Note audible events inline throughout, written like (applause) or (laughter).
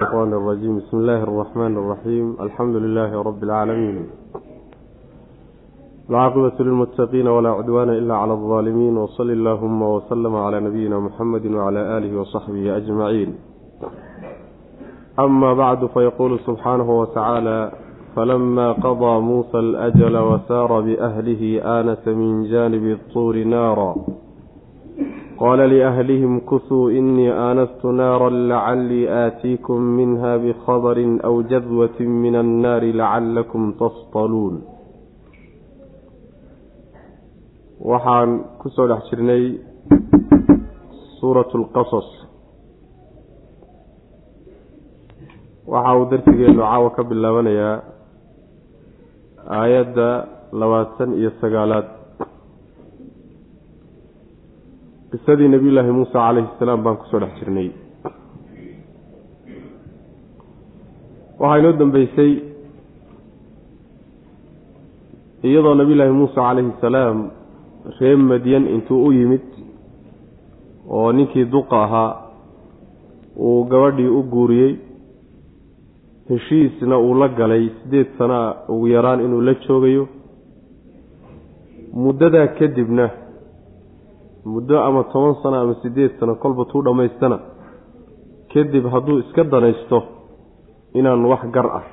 الشيطان الرجيم بسم الله الرحمن الرحيم الحمد لله رب العالمين العاقبة للمتقين ولا عدوان إلا على الظالمين وصل اللهم وسلم على نبينا محمد وعلى آله وصحبه أجمعين أما بعد فيقول سبحانه وتعالى فلما قضى موسى الأجل وسار بأهله آنس من جانب الطور نارا qaala liahlihim kusuu inii aanastu naaran lacallii aatiikum minha bikhabarin aw jadwatin min annaari lacallakum tasطaluun waxaan ku soo dhex jirnay suuratu lqasas waxa uu darsigeenu caawa ka bilaabanayaa aayadda labaatan iyo sagaalaad qisadii nebiyullaahi muusa calayhi salaam baan ku soo dhex jirnay. Waxaa inoo dambeysay iyadoo nebiyullaahi muusa calayhi salaam reer madyan intuu u yimid oo ninkii duqa ahaa uu gabadhii u guuriyey heshiisna uu la galay siddeed sana ugu yaraan inuu la joogayo. Muddadaa kadibna muddo ama toban sano ama siddeed sano kolba tuu dhammaystana. Kadib hadduu iska danaysto inaan wax gar ah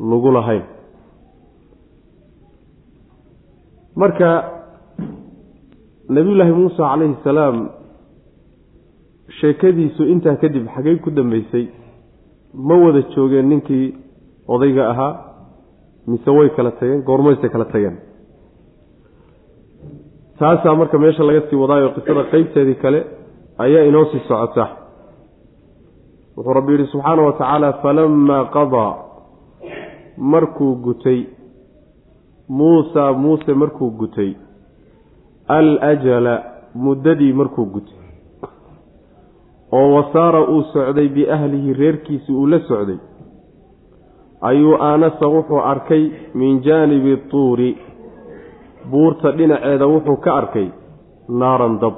lagu lahayn. Marka nebiyullaahi muuse calayhi salaam sheekadiisu intaa kadib xagey ku dambeysay ma wada joogeen ninkii odayga ahaa mise way kala tageen goormayse kala tageen taasaa marka meesha laga sii wadaayo qisada qeybteedii kale ayaa inoo sii socota. Wuxuu rabbi yidhi subxaana wa tacaala falamaa qadaa markuu gutay muusa muuse markuu gutay alajala muddadii markuu gutay oo wasaara uu socday biahlihi reerkiisii uu la socday ayuu aanasa wuxuu arkay min jaanibi tuuri buurta dhinaceeda wuxuu ka arkay naaran dab.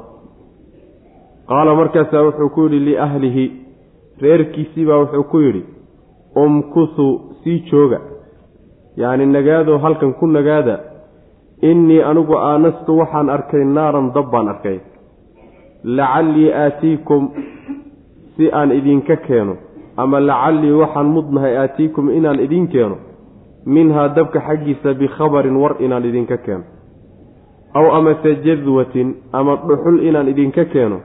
Qaala markaasaa wuxuu ku yidhi liahlihi reerkiisiibaa wuxuu ku yidhi umkusu sii jooga. Yacni nagaadoo halkan ku nagaada innii anigu aanastu waxaan arkay naaran dab baan arkay. Lacallii aatiikum si aan idinka keeno ama lacallii waxaan mudnahay aatiikum inaan idin keeno minhaa dabka xaggiisa bikhabarin war inaan idinka keeno aw amase jadwatin ama dhuxul inaan idinka keeno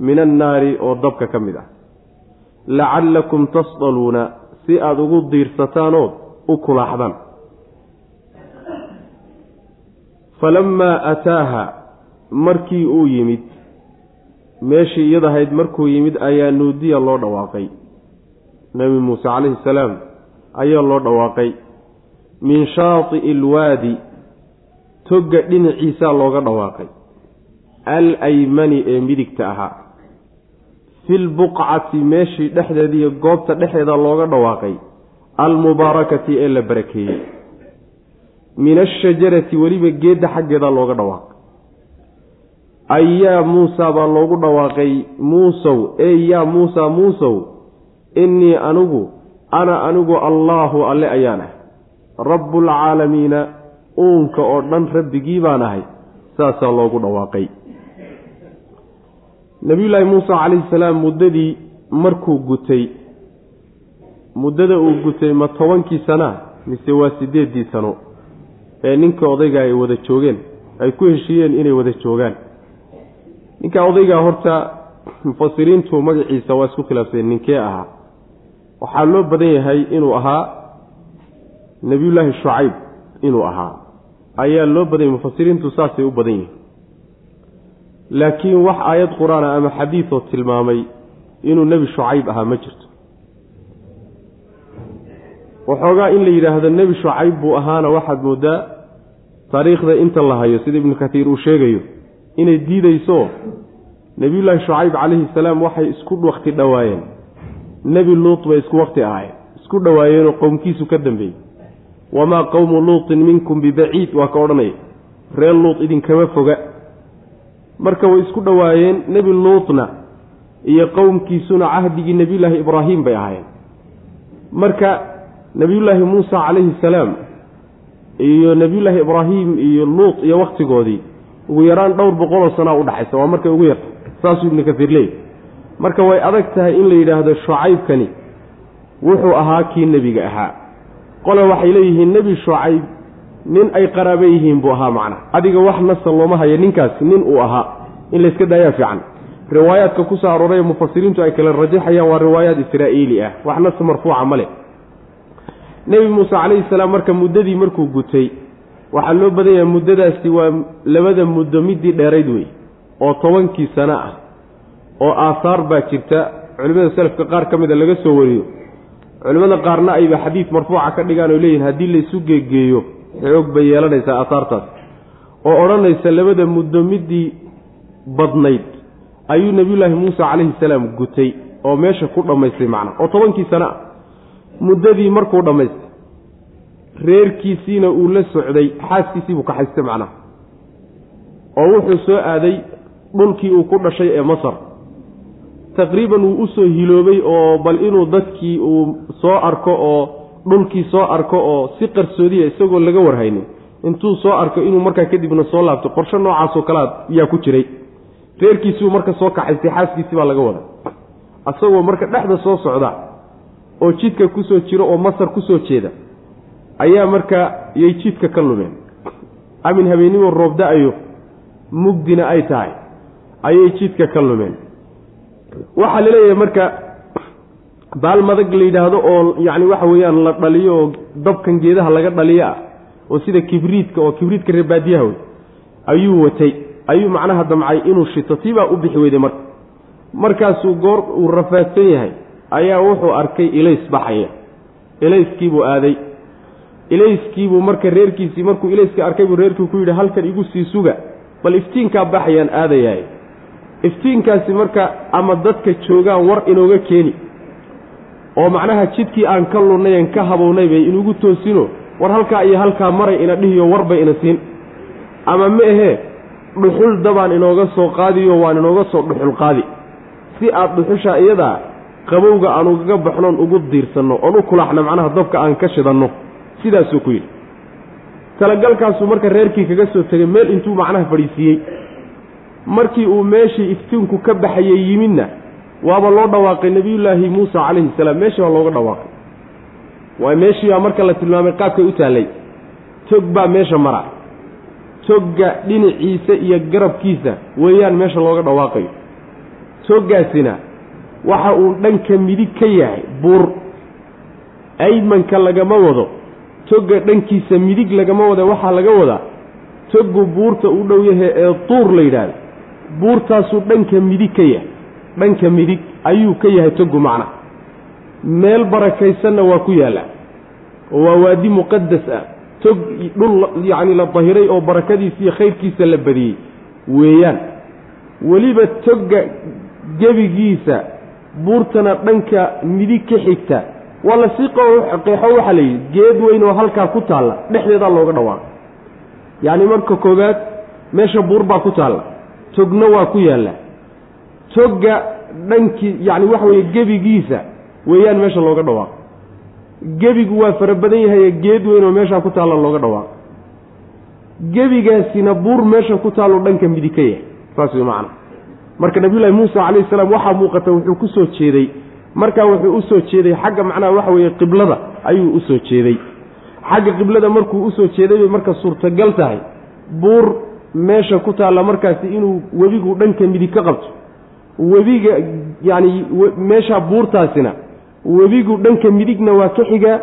min annaari oo dabka ka mid ah. Lacallakum tasdaluuna si aada ugu diirsataanood u kulaaxdaan falammaa ataaha markii uu yimid meeshii iyadahayd markuu yimid ayaa nuudiya loo dhawaaqay. Nebi muuse calayhi salaam ayaa loo dhawaaqay. Min shaati'i ilwaadi togga dhinaciisaa looga dhawaaqay. Al aymani ee midigta ahaa. Filbuqcati meeshii dhexdeediiyo goobta dhexeeda looga dhawaaqay. Almubaarakati ee la barakeeyey. Min ashajarati weliba geedda xaggeeda looga dhawaaqay. Ayaa muusa baa loogu dhawaaqay muusow ey yaa muusa muusow innii anigu ana anigu allaahu alle ayaan ah rabbualcaalamiina uunka oo dhan rabbigii baan ahay saasaa loogu dhawaaqay. Nabiyullaahi muuse calayhi salaam muddadii markuu gutay muddada uu gutay ma tobankii sanaa mise waa siddeeddii sano ee ninka odayga ay wada joogeen ay ku heshiiyeen inay wada joogaan. Ninka odaygaa horta mufasiriintu magaciisa waa isku khilaafseen ninkee ahaa. Waxaa loo badan yahay inuu ahaa nebiyullaahi shucayb inuu ahaa ayaa loo badanyay mufasiriintu saasay u badan yihiin. Laakiin wax aayad qur'aana ama xadiidoo tilmaamay inuu nebi shucayb ahaa ma jirto. Waxoogaa in la yidhaahdo nebi shucayb buu ahaana waxaad mooddaa taariikhda inta la hayo sida ibnu katiir uu sheegayo inay diidayso nebiyullaahi shucayb calayhi salaam waxay isku wakti dhowaayeen nebi luut bay isku wakti ahaayeen isku dhowaayeenoo qowmkiisu ka dambeeyey wamaa qowmu luutin minkum bibaciid waa ka odhanaya reer luut idinkama foga. Marka way isku dhowaayeen nebi luutna iyo qowmkiisuna cahdigii nebiyullaahi ibraahim bay ahaayeen. Marka nebiyullaahi muusa calayhi salaam iyo nebiyullaahi ibraahim iyo luut iyo wakhtigoodii ugu yaraan dhowr boqoloo sanaa udhaxaysa waa markay ugu yarta saasuu ibnu kasiir leeyay. Marka way adag tahay in la yidhaahdo shucaybkani wuxuu ahaa kii nebiga ahaa qole waxay leeyihiin nebi shucayb nin ay qaraaba yihiin buu ahaa macna. Adiga wax nasa looma hayo ninkaasi nin uu ahaa. In layska daayaa fiican. Riwaayaadka ku soo arooray mufasiriintu ay kala rajaxayaan waa riwaayaad israa'iili ah. Wax nas marfuuca ma leh. Nebi muuse calayhi salaam marka muddadii markuu gutay waxaa loo badan yahay muddadaasi waa labada muddo middii dheerayd wey oo tobankii sano ah oo aahaar baa jirta. Culimmada selafka qaar ka mida laga soo wariyo culimmada qaarna ayba xadiid marfuuca ka dhigaan oo leeyihiin haddii laysu geegeeyo xoog bay yeelanaysaa aahaartaas oo odhanaysa labada muddo middii badnayd ayuu nebiyullaahi muuse calayhi salaam gutay oo meesha ku dhammaystay macna. Oo tobankii sano ah muddadii markuu dhammaystay reerkiisiina uu la socday xaaskiisii buu kaxaystay macnaha oo wuxuu soo aaday dhulkii uu ku dhashay ee masar taqriiban wuu u soo hiloobay oo bal inuu dadkii uu soo arko oo dhulkii soo arko oo si qarsoodiya isagoo laga warhaynin. Intuu soo arko inuu markaa kadibna soo laabto qorshe noocaasoo kalea yaa ku jiray. Reerkiisibuu marka soo kaxaystay xaaskiisii baa laga wada asagoo marka dhexda soo socda oo jidka ku soo jiro oo masar ku soo jeeda ayaa markaa yay jidka ka lumeen. Amin habeennimo roob da'ayo mugdina ay tahay. Ayay jidka ka lumeen waxaa la leeyahay marka baal madag la yidhaahdo oo yacni waxa weeyaan la dhaliyo oo dabkan geedaha laga dhaliyo ah oo sida kibriidka oo kibriidka reebaadiyaha wey ayuu watay. Ayuu macnaha damcay inuu shito tiibaa u bixi weyday marka. Markaasuu goor uu rafaadsan yahay ayaa wuxuu arkay ilays baxaya. Ilayskiibuu aaday. Ilayskiibuu marka reerkiisii markuu ilayska arkay buu reerkii ku yidhi halkan igu sii suga. Bal iftiinkaa baxayaan aadayahay iftiinkaasi marka ama dadka joogaan war inooga keeni. oo macnaha jidkii aan ka lunnayen ka habownay bay inugu toosino war halkaa iyo halkaa maray ina dhihiyo warbay ina siin. Ama ma ahee dhuxul dabaan inooga soo qaadiyo waan inooga soo dhuxul qaadi. Si aad dhuxusha iyadaa qabowga aan ugaga baxnoon ugu diirsanno oon u kulaxno macnaha dabka aan ka shidanno sidaasuu ku yidhi. Talagalkaasuu marka reerkii kaga soo tegay meel intuu macnaha fadhiisiiyey markii uu meeshii iftiinku ka baxayay yimidna waaba loo dhawaaqay nebiyullaahi muusa calayhi salaam. Meeshii baa looga dhawaaqay. Waa meeshii baa marka la tilmaamay qaabkay u taallay. Tog baa meesha mara togga dhinaciisa iyo garabkiisa weeyaan meesha looga dhawaaqayo toggaasina waxa uu dhanka midig ka yahay buur. Aymanka lagama wado. Togga dhankiisa midig lagama wada. Waxaa laga wadaa toggu buurta u dhow yahay ee tuur la yidhaahdo buurtaasuu dhanka midig ka yahay. Dhanka midig ayuu ka yahay toggu macna. Meel barakaysanna waa ku yaallaa. Oo waa waadi muqadas ah. Tog dhul yacni la dahiray oo barakadiisa iyo khayrkiisa la badiyey weeyaan. Weliba togga gebigiisa buurtana dhanka midig ka xigta. Waa la sii qeexo waxaa la yidhi. Geed weyn oo halkaa ku taalla. Dhexdeedaa looga dhawaaqay yacni marka koowaad meesha buur baa ku taalla togna waa ku yaallaa togga dhankii yacni waxa weeye gebigiisa weeyaan meesha looga dhawaaqo gebigu waa fara badan yahaye geed weyn oo meeshaa ku taalla looga dhawaaqo gebigaasina buur meesha ku taallo dhanka midig ka yahay saas wey macana marka nabiyullaahi muusa calayhi salaam waxaa muuqata wuxuu ku soo jeeday. Markaa wuxuu u soo jeeday xagga macnaha waxa weeye qiblada ayuu u soo jeeday. Xagga qiblada markuu u soo jeeday bay marka suurtagal tahay. Buur meesha ku taalla markaasi inuu webigu dhanka midig ka qabto. Webiga yacni meeshaa buurtaasina webigu dhanka midigna waa ka xigaa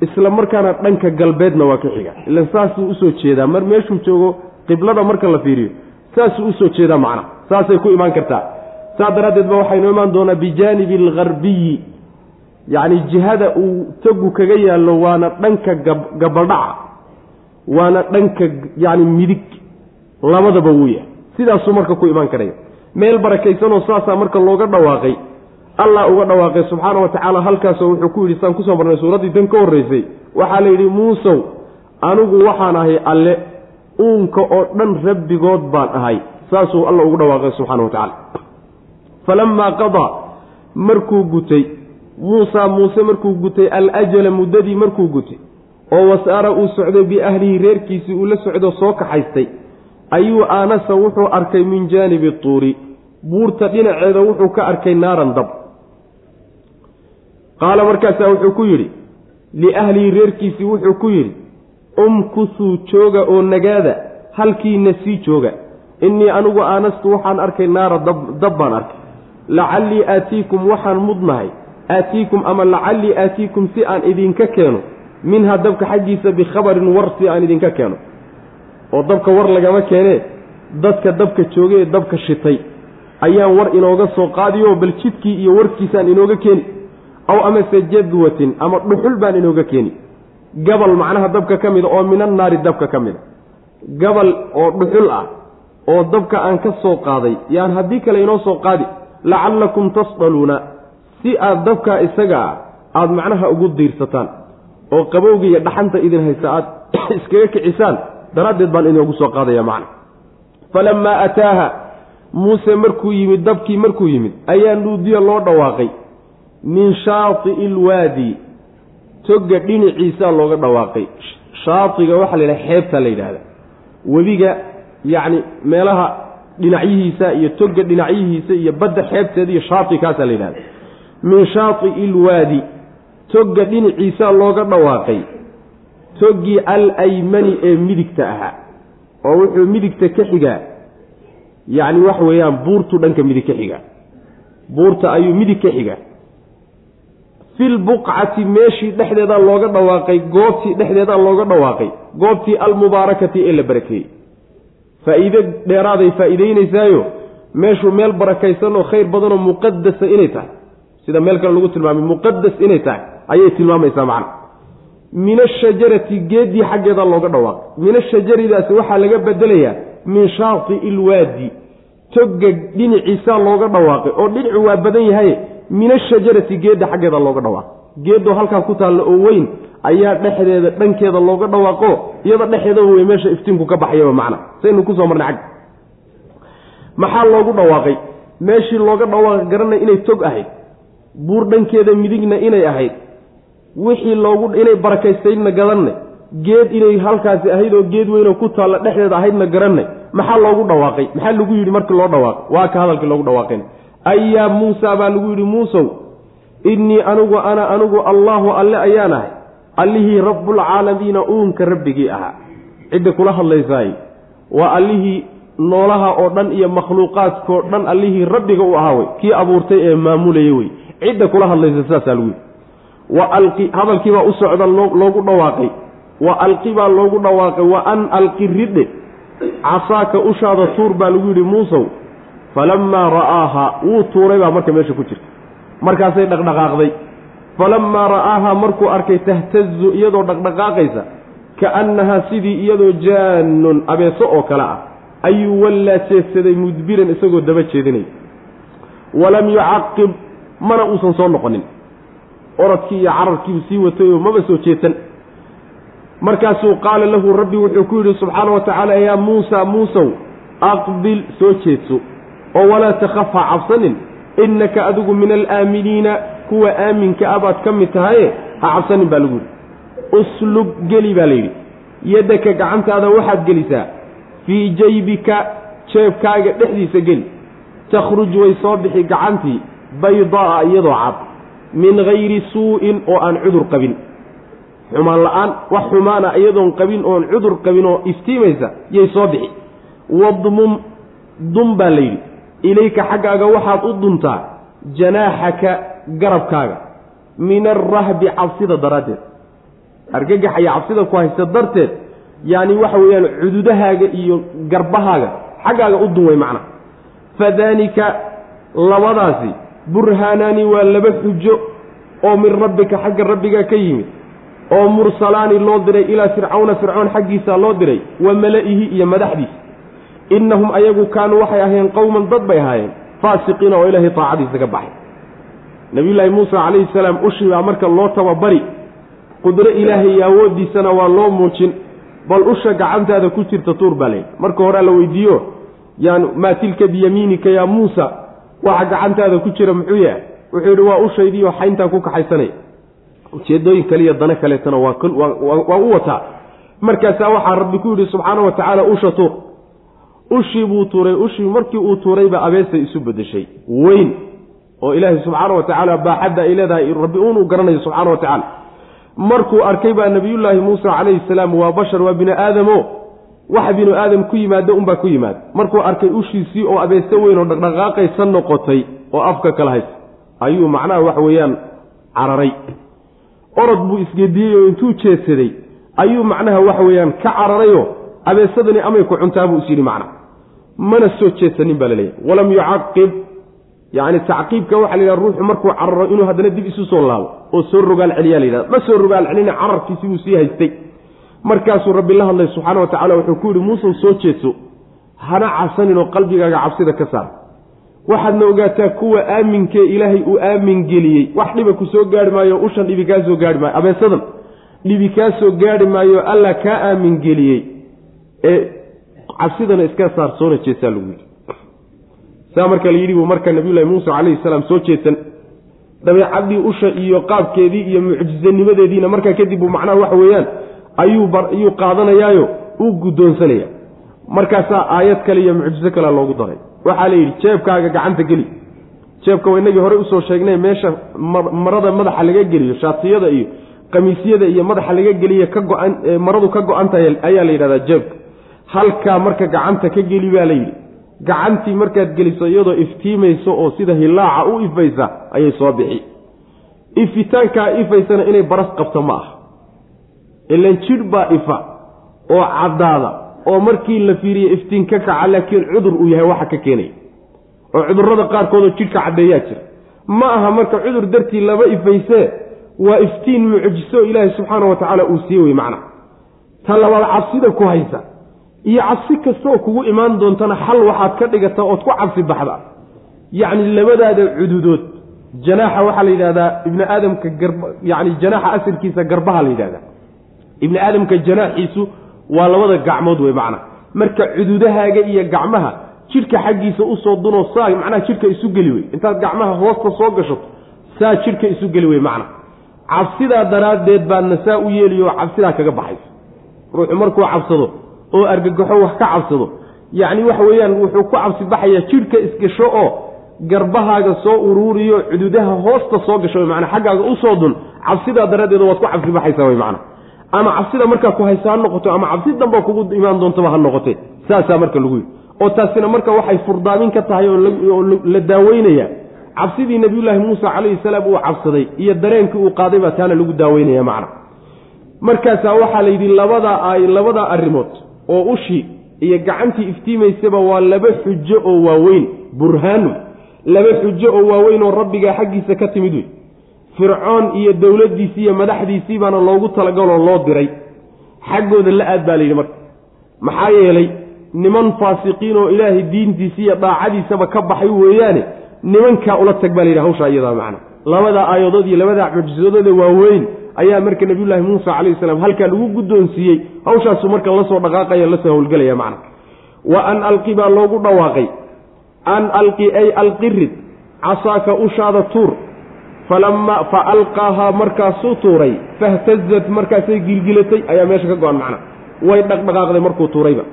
isla markaana dhanka galbeedna waa ka xiga. Ilan saasuu u soo jeedaa. Mar meeshuu joogo qiblada marka la fiiriyo saasuu u soo jeedaa macna. Saasay ku imaan kartaa. Saa daraaddeed ba waxaynoo imaan doonaa bijaanibi algarbiyi yacni jihada uu togu kaga yaallo waana dhanka gabadhaca waana dhanka yacni midig labadaba wuu yahay. Sidaasuu marka ku imaan karaya meel barakaysanoo saasaa marka looga dhawaaqay allah uga dhawaaqay subxaana wa tacaala halkaasoo wuxuu ku yidhi saan ku soo marnay suuraddii tan ka horraysay waxaa la yidhi muusow anigu waxaan ahay alle uunka oo dhan rabbigood baan ahay. Saasuu alla ugu dhawaaqay subxana wa tacala falammaa qadaa markuu gutay muusaa muuse markuu gutay alajala muddadii markuu gutay oo wasaara uu socday biahlihi reerkiisii uu la socdo soo kaxaystay ayuu aanasa wuxuu arkay min jaanibi tuuri. Buurta dhinaceeda wuxuu ka arkay naaran dab. Qaala markaasaa wuxuu ku yidhi liahlihi reerkiisii wuxuu ku yidhi umkusuu jooga oo nagaada halkiina sii jooga. Innii anigu aanastu waxaan arkay naara dab baan arkay. Lacallii aatiikum waxaan mudnahay. Aatiikum ama lacallii aatiikum si aan idinka keeno. Minha dabka xaggiisa bikhabarin war si aan idinka keeno oo dabka war lagama keenee dadka dabka joogay ee dabka shitay ayaan war inooga soo qaadiyo bal jidkii iyo warkiisaan inooga keeni aw amase jadwatin ama dhuxul baan inooga keeni. Gabal macnaha dabka ka mida oo minannaari dabka ka mida. Gabal oo dhuxul ah oo dabka aan ka soo qaaday yaan haddii kale inoo soo qaadi lacallakum tasdaluuna si aad dabkaa isaga ah aada macnaha ugu diirsataan oo qabowga iyo dhaxanta idin haysa aad (coughs) iskaga kicisaan daraaddeed baan inoogu soo qaadaya macna. Falammaa ataaha muuse markuu yimid dabkii markuu yimid ayaa nuudiya loo dhawaaqay min shaati'i ilwaadi togga dhinaciisaa looga dhawaaqay. Shaatiga waxaa la yidhaha xeebtaa la yidhahda webiga yacni meelaha dhinacyihiisa iyo togga dhinacyihiisa iyo badda xeebteeda iyo shaati kaasaa la yidhahda min shaati'i ilwaadi togga dhinaciisaa looga dhawaaqay toggii al aymani ee midigta ahaa oo wuxuu midigta ka xigaa yacni waxa weeyaan buurtu dhanka midig ka xigaa. Buurta ayuu midig ka xigaa. Filbuqcati meeshii dhexdeedaa looga dhawaaqay goobtii dhexdeedaa looga dhawaaqay goobtii almubaarakati ee la barakeeyey faa-iide dheeraaday faa-iideynaysaayo meeshuu meel barakaysan oo khayr badanoo muqadasa inay tahay. Sida meel kale lagu tilmaamay muqadas inay tahay ayay tilmaamaysaa macna min ashajarati geeddii xaggeeda looga dhawaaqay min ashajaridaasi waxaa laga bedelayaa min shaati ilwaadi. Togga dhinaciisaa looga dhawaaqay oo dhinacu waa badan yahaye min ashajarati geedda xaggeeda looga dhawaaqo geeddoo halkaa ku taalla oo weyn ayaa dhexdeeda dhankeeda looga dhawaaqo iyada dhexeedaba wey meesha iftiinku ka baxayaba macna. Saynu ku soo marnay xagga maxaa loogu dhawaaqay? Meeshii looga dhawaaqi garanay inay tog ahayd. Buur dhankeeda midigna inay ahayd wixii loogu inay barakaystaydna gadanay geed inay halkaasi ahayd oo geed weynoo ku taalla dhexdeeda ahaydna garanay maxaa loogu dhawaaqay? Maxaa lagu yidhi markii loo dhawaaqay? Waa ka hadalkii loogu dhawaaqeen ayaa muusa baa lagu yidhi muusow innii anigu ana anigu allaahu alle ayaan ahay. Allihii rabbulcaalamiina uunka rabbigii ahaa. Cidda kula hadlaysaay. Waa allihii noolaha oo dhan iyo makhluuqaadkao dhan allihii rabbiga u ahaa wey kii abuurtay ee maamulayay wey cidda kula hadlaysa saasaa lagu yidhi wa alqi hadalkiibaa u socda loogu dhawaaqay. Wa alqi baa loogu dhawaaqay. Wa an alqi ridhe casaaka ushaada tuur baa lagu yidhi muusow falammaa ra'aaha wuu tuuray baa marka meesha ku jirta. Markaasay dhaqdhaqaaqday. Falammaa ra'aahaa markuu arkay tahtazu iyadoo dhaqdhaqaaqaysa kaannahaa sidii iyadoo jaannun abeeso oo kale ah. Ayuu wallaa jeedsaday mudbiran isagoo daba jeedinay. Walam yucaqib mana uusan soo noqonin oradkii iyo cararkiibu sii watayoo maba soo jeesan markaasuu qaala lahu rabbi wuxuu ku yidhi subxaana wa tacaala yaa muusa muusow aqbil soo jeedso oo walaa takhaf ha cabsanin. Innaka adigu min alaaminiina kuwa aaminka a baad ka mid tahaye ha cabsanin baa lagu yidhi. Uslub geli baa layidhi yaddaka gacantaada waxaad gelisaa fii jaybika jeebkaaga dhexdiisa geli. Takhruj way soo bixi gacantii baydaa'a iyadoo cad min hayri suu'in oo aan cudur qabin. Xumaan la'aan wax xumaana iyadoon qabin oon cudur qabin oo iftiimaysa yay soo bixi. Wadmum dum baa layidhi ilayka xaggaaga waxaad u duntaa janaaxaka garabkaaga. Min alrahbi cabsida daraaddeed. Argagax iyo cabsida ku haysta darteed yacni waxa weeyaan cududahaaga iyo garbahaaga xaggaaga u dun way macna. Fadaanika labadaasi burhaanaani waa laba xujo oo min rabbika xagga rabbiga ka yimid oo mursalaani loo diray ilaa fircawna fircoon xaggiisa loo diray wa mala'ihi iyo madaxdiisa. Innahum ayagu kaanuu waxay ahaayeen qowman dad bay ahaayeen faasiqiina oo ilaahay taacadiisa ka baxay. Nabiyullaahi muuse calayhi salaam ushii baa marka loo tababari. Qudro ilaahay iyo awooddiisana waa loo muujin. Bal usha gacantaada ku jirta tuur baa layidhi marka horea la weydiiyo yaan maa tilka biyamiinika yaa muusa waxa gacantaada ku jira muxuu yahay? Wuxuu yidhi waa ushaydiioo xayntaan ku kaxaysanaya ujeedooyin kale iyo dana kaleetana waa u wataa. Markaasaa waxaa rabbi ku yidhi subxaana wa tacaala usha tuur. Ushii buu tuuray ushii markii uu tuurayba abeesay isu bedeshay weyn. Oo ilaahay subxaana wa tacaala baaxadda ay leedahay rabbi uunuu garanayo subxaana wa tacaala. Markuu arkay baa nabiyullaahi muusa calayhi salaam waa bashar waa bini aadamo waxa binu aadam ku yimaado unbaa ku yimaada markuu arkay ushiisii oo abeese weyn oo dhaqdhaqaaqaysa noqotay oo afka kala haysa ayuu macnaha waxa weeyaan cararay. Orod buu isgediyey oo intuu jeedsaday ayuu macnaha waxa weeyaan ka cararayoo abeesadani amay ku cuntaa buu is yidhi macna. Mana soo jeedsanin baa laleeyahy walam yucaqib yacni tacqiibka waxa la yidhaha ruuxu markuu cararo inuu haddana dib isu soo laabo oo soo rogaal celiyaa la yidhahda. Ma soo rogaal celina cararkiisi buu sii haystay markaasuu rabbi la hadlay subxaana wa tacala wuxuu ku yidhi muusan soo jeedso hana cabsanin oo qalbigaaga cabsida ka saar. Waxaadna ogaataa kuwa aaminkee ilaahay uu aamin geliyey. Wax dhiba ku soo gaari maayo ushan dhibi kaa soo gaari maayo. Abeesadan dhibi kaa soo gaari maayo alla kaa aamin geliyey. Ee cabsidana iska saar soona jeesaa lagu yidhi. Saa marka la yidhi buu marka nabiyullahi muuse calayhi salaam soo jeedsan dabeecaddii usha iyo qaabkeedii iyo mucjizanimadeediina markaa kadib buu macnaha waxa weeyaan ayuu qaadanayaayo uu guddoonsanaya. Markaasaa aayad kale iyo mucjizo kalea loogu daray. Waxaa la yidhi jeebkaaga gacanta geli. Jeebka waa inagii horey u soo sheegnay meesha marada madaxa laga geliyo shaatiyada iyo qamiisyada iyo madaxa laga geliye ka go-an maradu ka go-antahay ayaa la yidhahdaa jeebka. Halkaa marka gacanta ka geli baa la yidhi. Gacantii markaad geliso iyadoo iftiimayso oo sida hilaaca u ifaysa ayay soo bixi. Ifitaankaa ifaysana inay baras qabto ma ah ilan jidh baa ifa oo caddaada oo markii la fiiriye iftiin ka kaca laakiin cudur uu yahay waxa ka keenaya oo cudurrada qaarkoodoo jidhka caddeeyaa jira. Ma aha marka cudur dartii laba ifaysee waa iftiin mucjiso ilaahay subxaana wa tacaala uu siiye wey macna ta labaad cabsida ku haysa. Iyo cabsi kastaoo kugu imaan doontana xal waxaad ka dhigataa ood ku cabsi baxda. Yacni labadaada cududood janaaxa waxaa la yidhahdaa ibni aadamka garb yacni janaaxa asalkiisa garbaha la yidhahdaa ibni aadamka janaaxiisu waa labada gacmood wey macna. Marka cududahaaga iyo gacmaha jidhka xaggiisa u soo dunoo saa macnaha jidhka isu geli wey intaad gacmaha hoosta soo gashato saa jidhka isu geli wey macna. Cabsidaa daraaddeed baadna saa u yeeliyo cabsidaa kaga baxaysa. Ruuxu markuu cabsado oo argagaxo wax ka cabsado yacni waxa weeyaan wuxuu ku cabsi baxayaa jidhka isgasho oo garbahaaga soo uruuriyo cududaha hoosta soo gasho wey macnaa xaggaaga u soo dun cabsidaa daraaddeed waad ku cabsi baxaysaa wey macna ama cabsida markaa ku haysa ha noqoto ama cabsi damba kugu imaan doontaba ha noqotee saasaa marka lagu yidhi. Oo taasina marka waxay furdaamin ka tahay oo la daaweynaya. Cabsidii nabiyullaahi muuse calayhi salaam uu cabsaday iyo dareenkii uu qaaday baa taana lagu daaweynaya macna. Markaasaa waxaa la yidhi labadaa ay labadaa arrimood oo ushii iyo gacantii iftiimaysaba waa laba xujo oo waaweyn. Burhaanu laba xujo oo waaweyn oo rabbigaa xaggiisa ka timid wey fircoon iyo dowladdiisii iyo madaxdiisii baana loogu talagaloo loo diray. Xaggooda la aad baa layidhi marka. Maxaa yeelay niman faasiqiin oo ilaahay diintiisi iyo daacadiisaba ka baxay weeyaane nimankaa ula tag baa layidhi hawshaa iyadaa macna labadaa aayadood iyo labadaa mucjisadooda waaweyn ayaa marka nabiyullaahi muusa calayhi salaam halkaa lagu guddoonsiiyey. Hawshaasuu marka la soo dhaqaaqaya la soo howlgelaya macna wa an alqi baa loogu dhawaaqay. An alqi ay alqirid casaaka ushaada tuur falama fa alqaahaa markaasuu tuuray fahtazat markaasay gilgilatay ayaa meesha ka go-an macna. Way dhaqdhaqaaqday markuu tuurayba.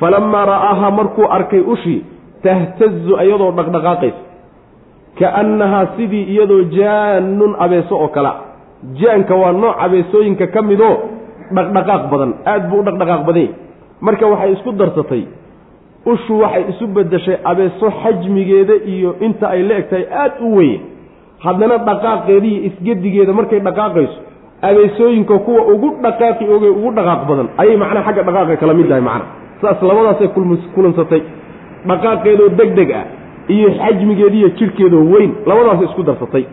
Falamaa ra'aahaa markuu arkay ushii tahtazu iyadoo dhaqdhaqaaqaysa. Kaannahaa sidii iyadoo jaanun abeeso oo kalea jaanka waa nooc abeesooyinka ka midoo dhaqdhaqaaq badan. Aad buu u dhaqdhaqaaq badan yahy marka waxay isku darsatay ushu waxay isu beddeshay abeeso xajmigeeda iyo inta ay la eg tahay aad u weyn haddana dhaqaaqeediiyo isgedigeeda markay dhaqaaqayso abeesooyinka kuwa ugu dhaqaaqi oge ugu dhaqaaq badan ayay macnaha xagga dhaqaaqa kala mid tahay macna saas labadaasay kulansatay dhaqaaqeedoo deg deg ah iyo xajmigeediiyo jidhkeedoo weyn labadaasay isku darsatay.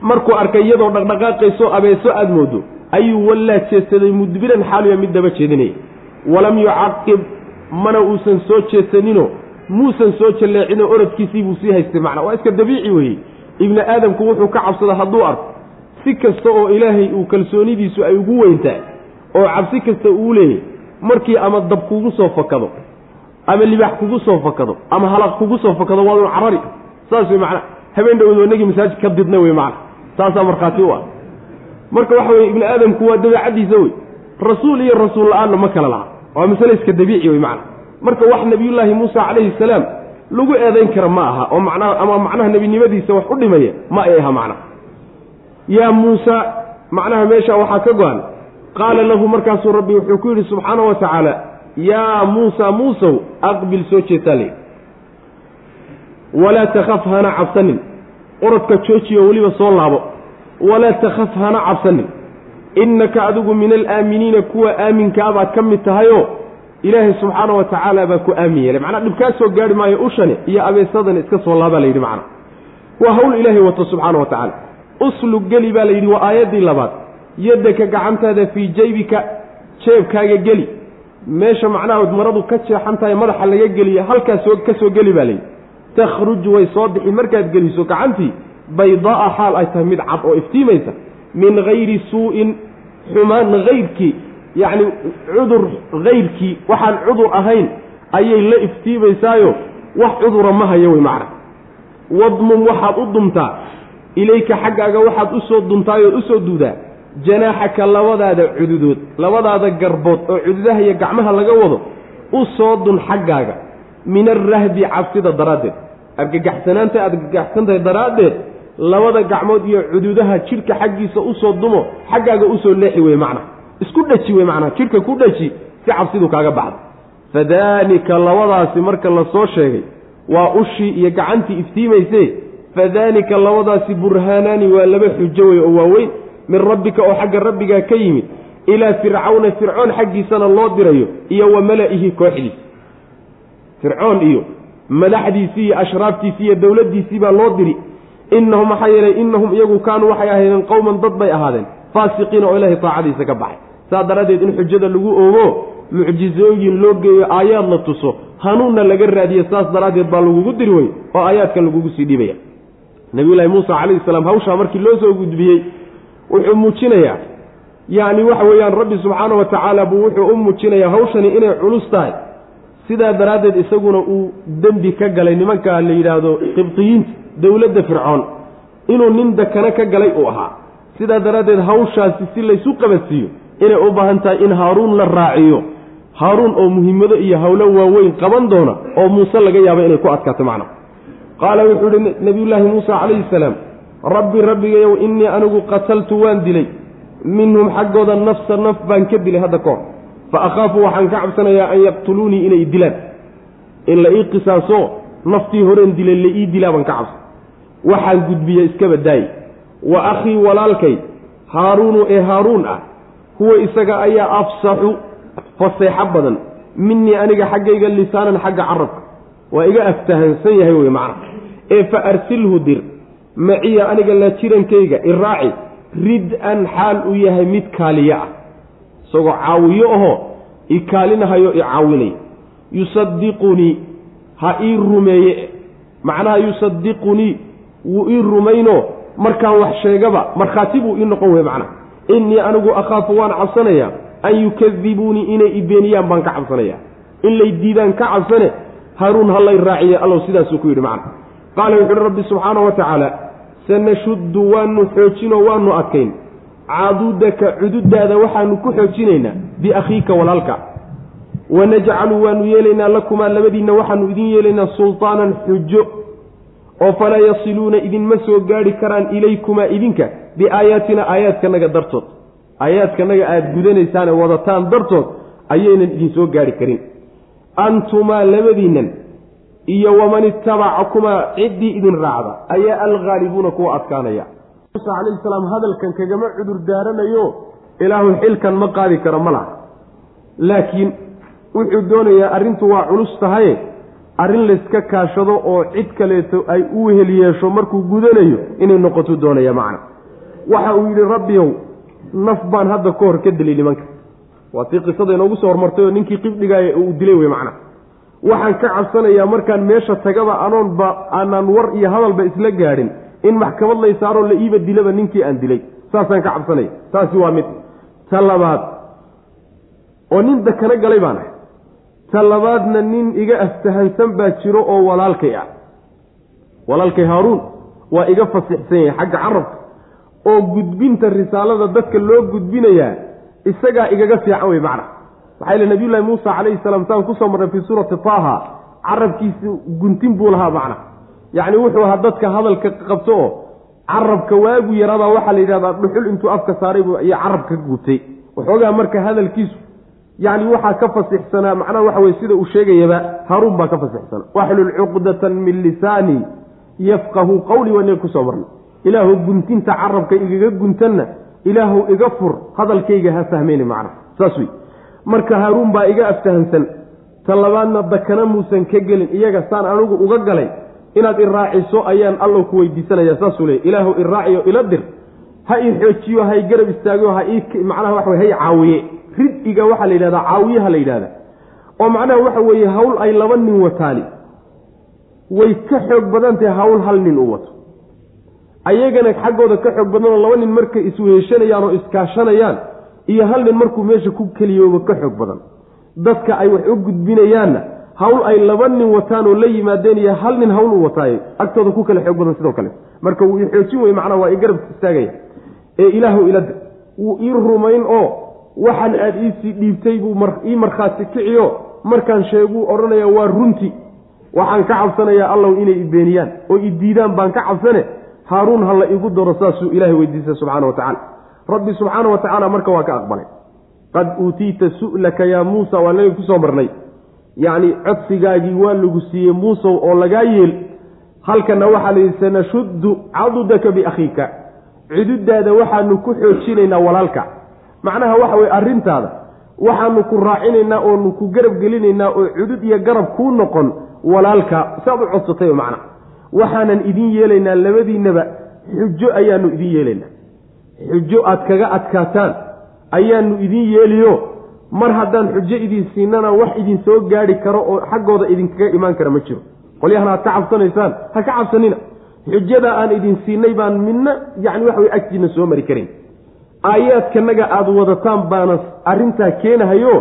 Markuu arkay iyadoo dhaqdhaqaaqayso abeeso aada moodo ayuu wallaa jeedsaday mudbiran xaaliya mid daba jeedinaya. Walam yucaqib mana uusan soo jeedsaninoo muusan soo jalleecinoo orodkiisii buu sii haystay macna waa iska dabiici weeye ibni aadamku wuxuu ka cabsada hadduu arko si kasta oo ilaahay uu kalsoonidiisu ay ugu weyntahay oo cabsi kasta uu leeyahy markii ama dab kugu soo fakado ama libaax kugu soo fakado ama halaq kugu soo fakado waadun carari. Saas wey macana habeen dhowd inagii masaajid ka didna wey macana saasaa markhaati u ah. Marka waxa weye ibni aadamku waa dabeecaddiisa wey rasuul iyo rasuul la'aanna ma kala laha. Waa masale iska dabiici wey macana marka wax nabiyullaahi muusa calayhi salaam lagu eedayn kara ma aha oo macnaha ama macnaha nebinimadiisa wax u dhimaya ma ay aha macnaha yaa muusa macnaha meesha waxaa ka go-an. Qaala lahu markaasuu rabbi wuxuu ku yidhi subxaana wa tacaala yaa muusa muusow aqbil soo jeetaa le walaa takhaf hana cabsanin. Orodka joojiyo weliba soo laabo. Walaa takhaf hana cabsanin. Innaka adigu min alaaminiina kuwa aaminkaa ka mid tahayoo ilaahay subxaana wa tacaala baa ku aamin yeelay. Macnaa dhib kaa soo gaari maayo ushani iyo abeesadani iska soo laabaa la yidhi macna. Waa hawl ilaahay wato subxaana wa tacaala uslug geli baa la yidhi waa aayaddii labaad. Yaddaka gacantaada fii jaybika jeebkaaga geli. Meesha macnaha maradu ka jeexan tahay madaxa laga geliya halkaas ka soo geli baa layidhi. Takhruj way soo bixi markaad geliso gacantii baydaaa xaal ay tahay mid cad oo iftiimaysa min hayri suu'in xumaan hayrkii yacni cudur hayrkii waxaan cudur ahayn ayay la iftiimaysaayo wax cudura ma hayo wey macna. Wadmum waxaad u dumtaa ilayka xaggaaga waxaad u soo dumtaayoo u soo duudaa janaaxaka labadaada cududood labadaada garbood oo cududaha iyo gacmaha laga wado u soo dun xaggaaga. Min arrahbi cabsida daraaddeed. Argagaxsanaanta argagaxsantahay daraaddeed labada gacmood iyo cududaha jidhka xaggiisa u soo dumo xaggaaga u soo leexi wey macna isku dhaji wey macnaa jidhka ku dhaji si cabsidu kaaga baxda fadaanika labadaasi marka la soo sheegay waa ushii iyo gacantii iftiimayse fadaanika labadaasi burhaanaani waa laba xujo wey oo waaweyn min rabbika oo xagga rabbigaa ka yimid ilaa fircawna fircoon xaggiisana loo dirayo iyo wa mala'ihi kooxdiisa. Fircoon iyo madaxdiisii iyo ashraaftiisii iyo dowladdiisii baa loo diri innahum maxaa yeelay innahum iyagu kaanuu waxay ahaydeen qowman dad bay ahaadeen faasiqiina oo ilaahay taacadiisa ka baxay saa daraaddeed in xujada lagu oogo mucjizooyin loo geeyo aayaad la tuso hanuunna laga raadiyo saas daraaddeed baa lagugu diri wey oo aayaadkan lagugu sii dhibaya nabiyullaahi muusa calayhi salaam hawshaa markii loo soo gudbiyey wuxuu muujinayaa yacni waxa weeyaan rabbi subxaana wa tacaala buu wuxuu u muujinayaa hawshani inay culus tahay. Sidaa daraaddeed isaguna uu dembi ka galay nimanka la yidhaahdo qibdiyiinta dowladda fircoon inuu nin dakana ka galay uu ahaa. Sidaa daraaddeed hawshaasi si laysu qabadsiiyo inay u baahan tahay in haaruun la raaciyo. Haaruun oo muhimmado iyo howlo waaweyn qaban doona oo muuse laga yaaba inay ku adkaato macna qaala wuxuu ihi nabiyullaahi muusa calayhi salaam rabbi rabbigayow innii anigu qataltu waan dilay. Minhum xaggooda nafsa naf baan ka dilay hadda kahor fa akhaafu waxaan ka cabsanayaa an yaqtuluunii inay dilaan. In la ii qisaaso naftii horeen dilay la ii dilaa baan ka cabsan waxaan gudbiya iskaba daay wa akhii walaalkay haaruunu ee haaruun ah huwa isaga ayaa afsaxu faseexo badan. Minii aniga xaggayga lisaanan xagga carabka. Waa iga aftahansan yahay wey macna ee fa arsilhu dir. Maciya aniga la jirankayga iraaci rid-an xaal uu yahay mid kaaliya ah. Isagoo caawiyo ahoo i kaalinahayo i caawinaya yusadiqunii ha ii rumeeye. Macnaha yusadiqunii wuu ii rumayno markaan wax sheegaba markhaati buu ii noqon wey macnaha innii anigu akhaafu waan cabsanayaa an yukadibuunii inay i beeniyaan baan ka cabsanayaa in lay diidaan ka cabsane haruun ha lay raaciye allow sidaasuu ku yidhi macna. Qaala wuxu uhi rabbi subxaana wa tacaala sanashuddu waanu xoojinoo waanu adkayn. Caadudaka cududaada waxaanu ku xoojinaynaa biakhiika walaalka. Wanajcalu waanu yeelaynaa lakumaa labadiinna waxaanu idin yeelaynaa sultaanan xujo oo falaa yasiluuna idinma soo gaadhi karaan ilaykumaa idinka biaayaatina aayaadkanaga dartood. Aayaadkanaga aada gudanaysaane wadataan dartood ayaynan idin soo gaadhi karin. Antumaa labadiinnan iyo waman itabacakumaa ciddii idin raacda ayaa alghaalibuuna kuwa adkaanaya. Muuse calayhi salaam hadalkan kagama cudur daaranayo ilaahu xilkan ma qaadi karo ma laha. Laakiin wuxuu doonayaa arrintu waa culus tahaye arrin layska kaashado oo cid kaleeto ay u wehel yeesho markuu gudanayo inay noqoto doonaya macna. Waxa uu yidhi rabbiyow naf baan hadda ka hor ka dilay nimanka. Waa tii qisada inoogu soo hormartay oo ninkii qibdhigaaya uu dilay wey macna. Waxaan ka cabsanayaa markaan meesha tagaba anoonba aanaan war iyo hadalba isla gaadhin in maxkamad lay saaroo la iiba dilaba ninkii aan dilay. Saasaan ka cabsanaya. Taasi waa mid. Ta labaad oo nin dakana galay baan ahay ta labaadna nin iga aftahansan baa jiro oo walaalkay ah. Walaalkay haaruun waa iga fasixsan yahay xagga carabka oo gudbinta risaalada dadka loo gudbinayaa isagaa igaga fiican wey macna. Maxaa yele nabiyullaahi muusa calayhi salaam saan ku soo marnay fii suurati taaha carabkiisi guntin buu lahaa macna. Yacni wuxuu ahaa dadka hadalka qabto oo carabka waagu yaraabaa waxaa la yidhahdaa dhuxul intuu afka saaray iyo carabka ka gubtay waxoogaa marka hadalkiisu yacni waxaa ka fasixsanaa macnaha waxa weye sida uu sheegayaba haruun baa ka fasixsanaa. Waxlul cuqdatan min lisaani yafqahu qawlii waa inaga ku soo marnay ilaahu guntinta carabka igaga guntanna ilaahu iga fur hadalkayga ha fahmeyni macna. Saas wey marka haaruun baa iga aftahansan ta labaadna dakana muusan ka gelin iyaga saan anigu uga galay inaad iraaciso ayaan allow ku weydiisanaya. Saasuu leey ilaahu iraaciyo ila dir. Ha i xoojiyo hay garab istaago ha macnaha waxa wey hay caawiye rid-iga waxaa la yidhahdaa caawiyaha la yidhahda oo macnaha waxa weeye hawl ay laba nin wataani. way ka xoog badan tahay hawl hal nin u wato. ayagana xaggooda ka xoog badanoo laba nin markay isweheshanayaan oo iskaashanayaan iyo hal nin markuu meesha ku keliyooba ka xoog badan. dadka ay wax u gudbinayaanna hawl ay laba nin wataan oo la yimaadeen iyo hal nin hawl u wataaye agtooda ku kale xoog badan sidoo kale. marka wuu i xoojin wey macnaha waa i garab istaagaya. ee ilaahu ilada wuu ii rumayn oo waxaan aada iisii dhiibtay buu ii markhaati kiciyo. Markaan sheeguu odhanaya waa runti waxaan ka cabsanayaa allow inay ibeeniyaan oo i diidaan baan ka cabsane. Haaruun ha la igu daro saasuu ilaahay weydiistay subxaana wa tacala rabbi subxaana wa tacaala marka waa ka aqbalay. Qad uutiita su'laka yaa muusa waa naga ku soo marnay. Yacni codsigaagii waa lagu siiyey muusow oo lagaa yeel. Halkana waxaa la yidhi sanashuddu cadudaka biakhiika cududaada waxaanu ku xoojinaynaa walaalka macnaha waxa weye arrintaada waxaanu ku raacinaynaa oonu ku garab gelinaynaa oo cudud iyo garab kuu noqon walaalka saad u codsatay macna waxaanan idin yeelaynaa labadiinnaba xujo ayaanu idin yeelaynaa. Xujo aad kaga adkaataan ayaanu idin yeeliyo. Mar haddaan xujo idin siinana wax idin soo gaadhi karo oo xaggooda idinkaga imaan kara ma jiro. Qolyahana aad ka cabsanaysaan ha ka cabsanina. Xujada aan idin siinay baan midna yacni waxa way agtiina soo mari karin aayaadkanaga aada wadataan baana arrintaa keenahayo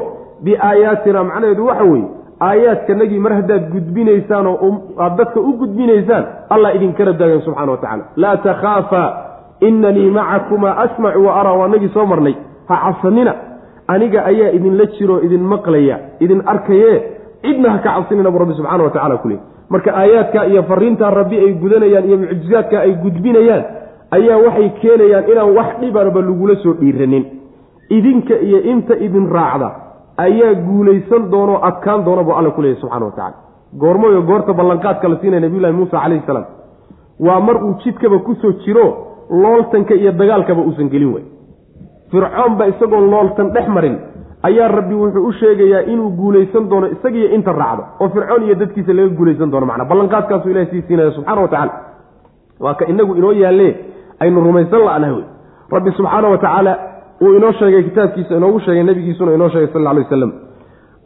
biaayaatina macnaheedu waxa weeye aayaadkanagii mar haddaad gudbinaysaan oo aad dadka u gudbinaysaan allah idinkala daagan subxana wa tacala laa takhaafa inanii macakumaa asmacu wa araa waanagii soo marnay. Ha cabsanina. Aniga ayaa idinla jiroo idin maqlaya idin arkaye cidna ha ka cabsanina bu rabbi subxana wa tacala kuley marka aayaadka iyo fariintaa rabbi ay gudanayaan iyo mucjizaadka ay gudbinayaan ayaa waxay keenayaan inaan wax dhibanba lagula soo dhiiranin. Idinka iyo inta idin raacda ayaa guulaysan doonoo adkaan doona buu alla ku leeyahy subxana wa tacala goormoyo goorta ballanqaadka la siinaya nabiyullahi muusa calayhi salaam waa mar uu jidkaba ku soo jiro looltanka iyo dagaalkaba uusan gelin way fircoon ba isagoo looltan dhex marin ayaa rabbi wuxuu u sheegayaa inuu guulaysan doono isagiyo inta raacdo oo fircoon iyo dadkiisa laga guulaysan doono macnaa ballanqaadkaasuu ilahay sii siinaya subxana wa tacala waa ka inagu inoo yaalle aynu rumaysan la'nahay wey. Rabbi subxaana wa tacaala uu inoo sheegay kitaabkiisa inoogu sheegay nabigiisuna inoo sheegay sal alay wasalam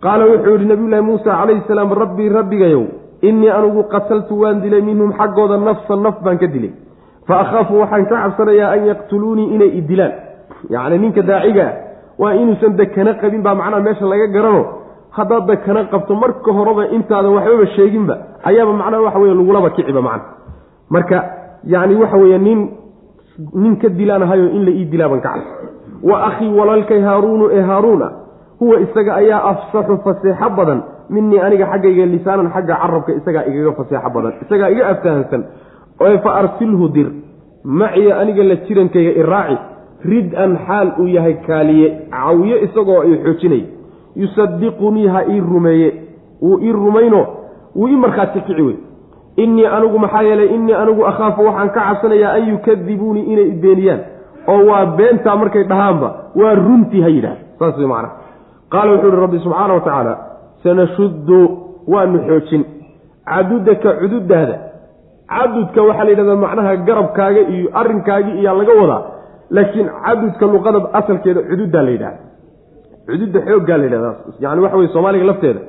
qaala wuxuu yihi nabiyullaahi muusa calayhi salaam rabbii rabbigayow innii anugu qataltu waan dilay minhum xaggooda nafsan naf baan ka dilay. Fa akhaafu waxaan ka cabsanayaa an yaqtuluunii inay i dilaan. Yacni ninka daaciga ah waa inuusan dekana qabin baa macnaha meesha laga garano. Haddaad dekana qabto marka horeba intaadan waxbaba sheeginba ayaaba macnaha waxa weye lagulaba kiciba macna. Marka yacni waxa weeye nin nin ka dilaanahayo in la ii dilaaban ka cabsa wa akhii walaalkay haaruunu ee haaruun ah huwa isaga ayaa afsaxu faseexo badan. Minii aniga xaggayga lisaanan xagga carabka isagaa igaga faseexo badan. Isagaa iga aftahansan fa arsilhu dir. Maciya aniga la jirankayga iraaci rid-an xaal uu yahay kaaliye. Cawiye isagoo i xoojinay. Yusadiqunii ha ii rumeeye. Wuu ii rumayno. Wuu ii markhaati kici wey innii anigu maxaa yeelay innii anigu akhaafu waxaan ka cabsanayaa an yukadibuunii inay beeniyaan. Oo waa beentaa markay dhahaanba waa runtii ha yidhahda saas way macana qaala wuxuu ihi rabbi subxaana wa tacaala sanashuddu waanu xoojin. Cadudaka cududaada cadudka waxaa la yidhahdaa macnaha garabkaaga iyo arrinkaagii iyaa laga wadaa laakiin cadudka luqada asalkeeda cududaa la yidhahda cududda xooggaa la yidhahda yani waxa weye soomaaliga lafteeda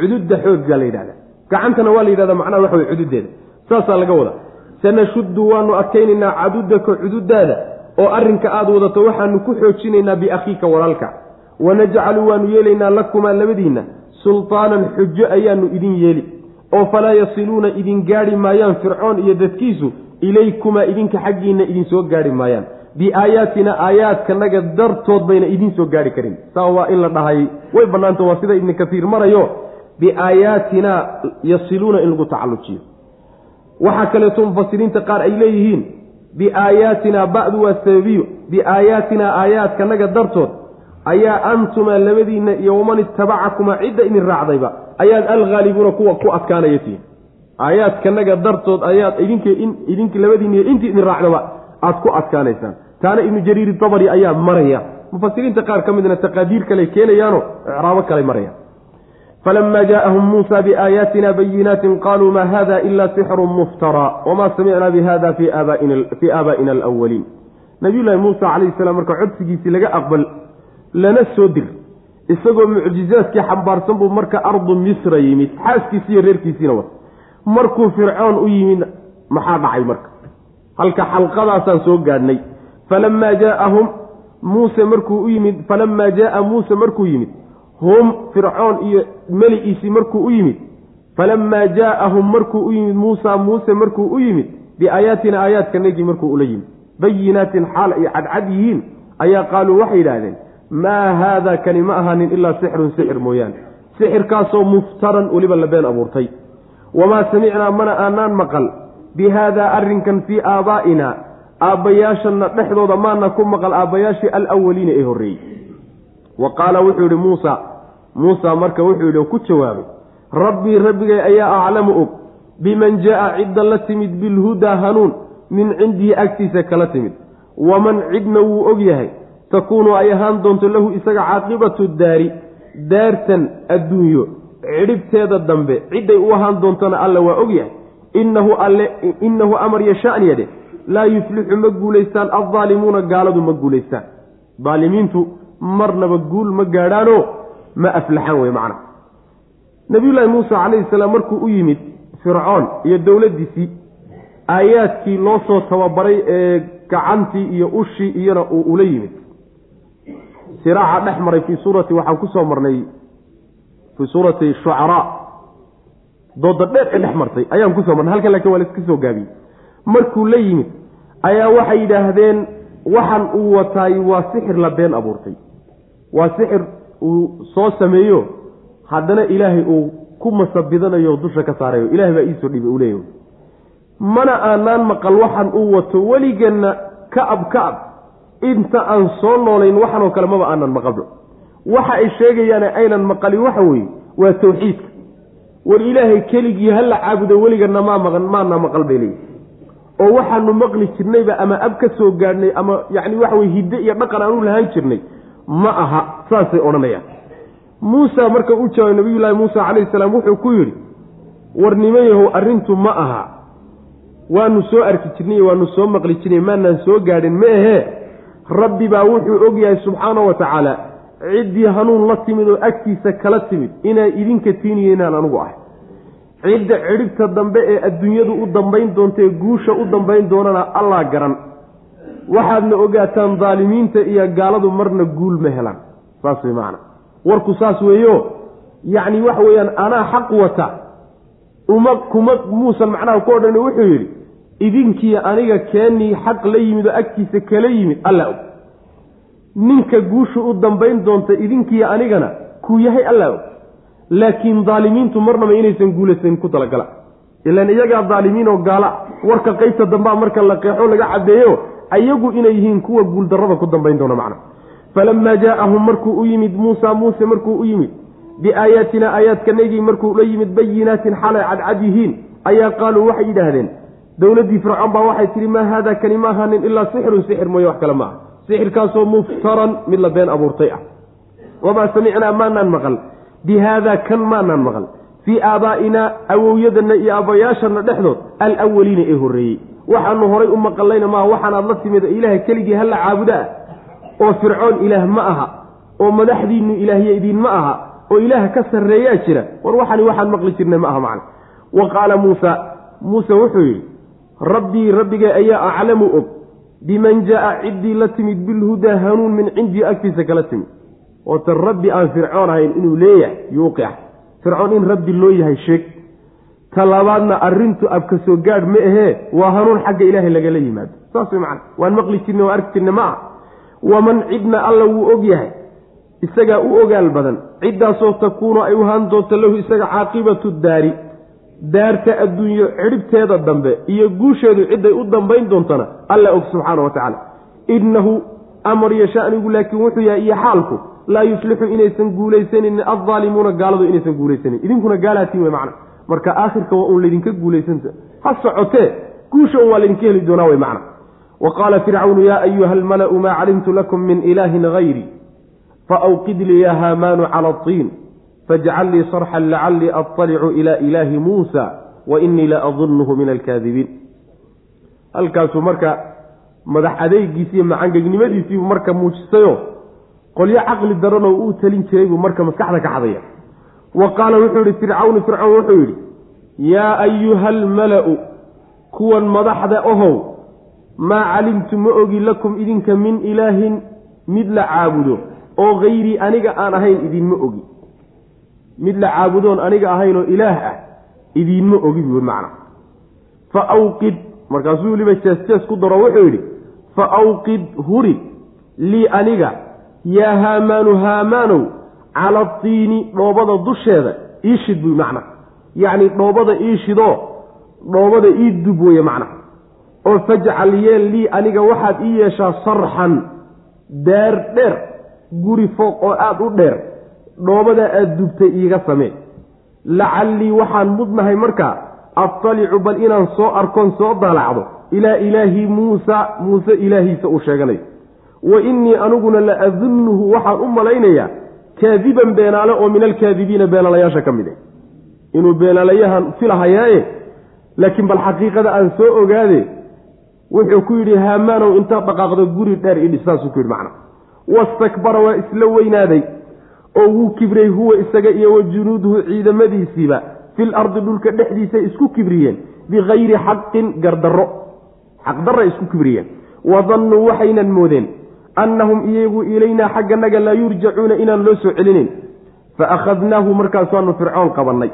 cududda xooggaa la yidhahda gacantana waa la yidhahda macnaha waxa weye cududeeda. Saasaa laga wadaa. Sanashuddu waanu adkaynaynaa cadudaka cududaada oo arrinka aada wadato waxaanu ku xoojinaynaa biakhiika walaalka. Wanajcalu waanu yeelaynaa lakumaa labadiinna sultaanan xujo ayaanu idin yeeli. Oo falaa yasiluuna idin gaadhi maayaan fircoon iyo dadkiisu ilaykumaa idinka xaggiinna idin soo gaadhi maayaan. Biaayaatina aayaadkanaga dartood bayna idiin soo gaadhi karin. Saa waa in la dhahay. Way bannaanta waa sida ibni kasiir marayo biaayaatina yasiluuna in lagu tacallujiyo. Waxaa kaleeto mufasiriinta qaar ay leeyihiin biaayaatina ba'du waa sababiyo. Biaayaatinaa aayaadkanaga dartood ayaa antumaa labadiinna iyo waman ittabacakumaa cidda idin raacdayba ayaad alghaalibuuna kuwa ku adkaanaya tihiin. Aayaadkanaga dartood ayaad idink idink labadiinna iyo intii idin raacdaba aad ku adkaanaysaan. Taana ibnu jariir dabari ayaa maraya. Mufasiriinta qaar ka midna taqaadiir kale keenayaano icraabo kale maraya falama jaaahum muusa biaayaatina bayinaatin qaluu ma hada ila sixru muftara wama samicna bihada fii aabaa'ina alwaliin nabiyullaahi muusa calayhi salaam marka codsigiisii laga aqbal lana soo dir. Isagoo mucjizaadkii xambaarsan buu marka ardu misra yimid xaaskiisi iyo reerkiisiina wata markuu fircoon u yimid maxaa dhacay marka? Halka xalqadaasaan soo gaadhnay. Falamaa jaaahum muuse markuu u yimid falamaa jaaa muuse markuu yimid hum fircoon iyo meli'iisii markuu u yimid. Falamaa jaaahum markuu u yimid muusa muuse markuu u yimid biaayaatina aayaadkanagii markuu ula yimid. Bayinaatin xaal ay cadcad yihiin ayaa qaaluu waxay yidhaahdeen maa haada kani ma ahaanin ilaa sixrun sixir mooyaane. Sixirkaasoo muftaran weliba la been abuurtay. Wamaa samicnaa mana aanaan maqal. Bi haadaa arrinkan fii aabaa'ina aabbayaashanna dhexdooda maana ku maqal aabbayaashii alawaliina ee horreeyey wa qaala wuxuu yidhi muusa. Muusa marka wuxuu yidhi ku jawaabay. Rabbii rabbigay ayaa aclamu og. Biman jaa'a cidda la timid bilhudaa hanuun. Min cindihi agtiisa kala timid. Waman cidna wuu og yahay. Takuunu ay ahaan doonto lahu isaga caaqibatu daari. Daartan adduunyo cidhibteeda dambe cidday u ahaan doontona alla waa ogyahay innahu alle innahu amar yashaan yadhe. Laa yuflixu ma guulaystaan. Addaalimuuna gaaladu ma guulaystaan. Daalimiintu marnaba guul ma gaadhaano ma aflaxaan wey macna. Nabiyullaahi muuse calayhi salaam markuu u yimid fircoon iyo dowladdiisii aayaadkii loo soo tababaray ee gacantii iyo ushii iyana uu ula yimid. Siraaca dhex maray fii suurati waxaan ku soo marnay fii suurati shucaraa. Dooda ee dhex martay ayaan ku soo marnay halkan laakiin waa laiska soo gaabiyey. Markuu la yimid ayaa waxay yidhaahdeen waxan uu wataay waa sixir la been abuurtay waa sixir uu soo sameeyo haddana ilaahay uu ku masabidanayo dusha ka saarayo. Ilahay baa iisoo dhibay uu leeyahy mana aanaan maqal waxan uu wato weligeenna ka-ab ka-ab inta aan soo noolayn waxanoo kale maba aanan maqalba waxa ay sheegayaane aynan maqalin waxa weeye waa tawxiidka. War ilaahay keligii ha la caabudo weligana maa maqan maana maqal bay leeyihi oo waxaanu maqli jirnayba ama ab ka soo gaadhnay ama yacni waxa weye hidde iyo dhaqan aanu lahaan jirnay ma aha saasay odhanayaan. Muusa marka u jawaabay nabiyullaahi muusa calayhi salaam wuxuu ku yidhi war nimayahow arrintu ma aha. Waanu soo arki jirnay waanu soo maqli jirnay maanaan soo gaadhin ma ahee? Rabbi baa wuxuu og yahay subxaana wa tacaala ciddii hanuun la timid oo agtiisa kala timid inaa idinka tiiniyo inaan anugu ahay. Cidda cidhibta dambe ee adduunyadu u dambayn doonta ee guusha u dambayn doonana allaa garan waxaadna ogaataan daalimiinta iyo gaaladu marna guul ma helaan. Saas way macana warku saas weeyo yacni waxa weeyaan anaa xaq wata. Uma kuma muusan macnaha ku odhan wuxuu yidhi idinkii aniga keenii xaq la yimid oo agtiisa kala yimid alla og. Ninka guusha u dambayn doonta idinkii anigana kuu yahay alla og. Laakiin daalimiintu marnaba inaysan guulaysanin ku talagala ilaan iyagaa daalimiin oo gaala. Warka qaybta dambaa marka la qeexo laga caddeeyo ayagu inay yihiin kuwa guuldarrada ku dambayn doona macna. Falamaa jaaahum markuu u yimid muusa muuse markuu u yimid biaayaatina aayaadkanagii markuu la yimid bayinaatin xalay cadcad yihiin ayaa qaaluu waxay yidhaahdeen dowladdii fircoon baa waxay tihi maa haada kani ma ahaanin ilaa sixirun sixir mooye wax kale ma aha. Sixirkaasoo muftaran mid la been abuurtay ah wamaa samicnaa maanaan maqal. Bi haada kan maanaan maqal. Fii aabaa'inaa awowyadanna iyo aabbayaashana dhexdood alawaliina ee horreeyey waxaanu horay u maqallayna maaha waxaanaad la timid ilaaha keligii hala caabuda ah oo fircoon ilaah ma aha oo madaxdiinnu ilaahya idiin ma aha oo ilaah ka sarreeyaa jira war waxani waxaan maqli jirnay ma aha macna. Wa qaala muusa muuse wuxuu yidhi rabbii rabbigay ayaa aclamu og biman jaa'a ciddii la timid bilhudaa hanuun min cindii agtiisa kala timid. Ootan rabbi aan fircoon ahayn inuu leeyahay yuuqic fircoon in rabbi loo yahay sheeg talabaadna arrintu abka soo gaadh ma ahee? Waa hanuun xagga ilaahay lagala yimaado. Saas way macana waan maqli jirna waan arki jirna ma ah waman cidna alla wuu og yahay. Isagaa u ogaal badan. Ciddaasoo takuunu ay u haan doonto lahu isaga caaqibatu daari. Daarta adduunyo cidhibteeda dambe iyo guusheedu cidday u dambayn doontana alla og subxaana wa tacaala. Innahu amar iyo shanigu laakiin wuxuu yahay iyo xaalku laa yuflixu inaysan guulaysanin addaalimuuna gaaladu inaysan guulaysanin. Idinkuna gaalaatiin wey macna marka aakhirka waa uun laydinka guulaysanta ha socotee guusha un waa laydinka heli doonaa wey macna. Wa qaala fircawnu yaa ayuha almala'u maa calimtu lakum min ilaahin hayri faawqid lii ya haamaanu cala atiin fajcal lii sarxan lacallii aطalicu ila ilaahi muusa wa inii la adunnuhu min alkaadibiin. Halkaasuu marka madax adeygiisi iyo macangegnimadiisiibuu marka muujisayo qolyo caqli daranoo uu talin jiray buu marka maskaxda ka xadaya wa qaala wuxuu yihi fircawnu fircawn wuxuu yidhi yaa ayuha almala'u kuwan madaxda ohow maa calimtu ma ogi lakum idinka min ilaahin mid la caabudo oo hayrii aniga aan ahayn idiinma ogi. Mid la caabudoon aniga ahaynoo ilaah ah idiinma ogi buui macna. Fa awqid markaasuu weliba jees-jees ku daro wuxuu yidhi fa awqid huri lii aniga yaa haamaanu haamaanow cala atiini dhoobada dusheeda iishid buy macna. Yacni dhoobada iishidoo dhoobada ii dub weye macna. Oo fajcal yeel lii aniga waxaad ii yeeshaa sarxan daar dheer guri fooq oo aada u dheer dhoobadaa aada dubtay iiga samee. Lacallii waxaan mudnahay markaa attalicu bal inaan soo arkoon soo daalacdo ilaa ilaahi muusa muuse ilaahiisa uu sheeganayo wa innii aniguna la adunnuhu waxaan u malaynayaa kaadiban beenaale oo min alkaadibiina beenaalayaasha ka mid e inuu beenaalayahan filahayaaye laakiin bal xaqiiqada aan soo ogaade wuxuu ku yidhi haamaanow intaad dhaqaaqdo guri dheer idhis saasuu ku yidhi macna. Wastakbara waa isla weynaaday oo wuu kibray huwa isaga iyo wa junuuduhu ciidamadiisiiba fil ardi dhulka dhexdiisay isku kibriyeen bikayri xaqin gardarro. Xaqdarra isku kibriyeen. Wadannuu waxaynan moodeen annahum iyagu ilaynaa xagganaga laa yurjacuuna inaan loo soo celinayn fa akhadnaahu markaasaanu fircoon qabannay.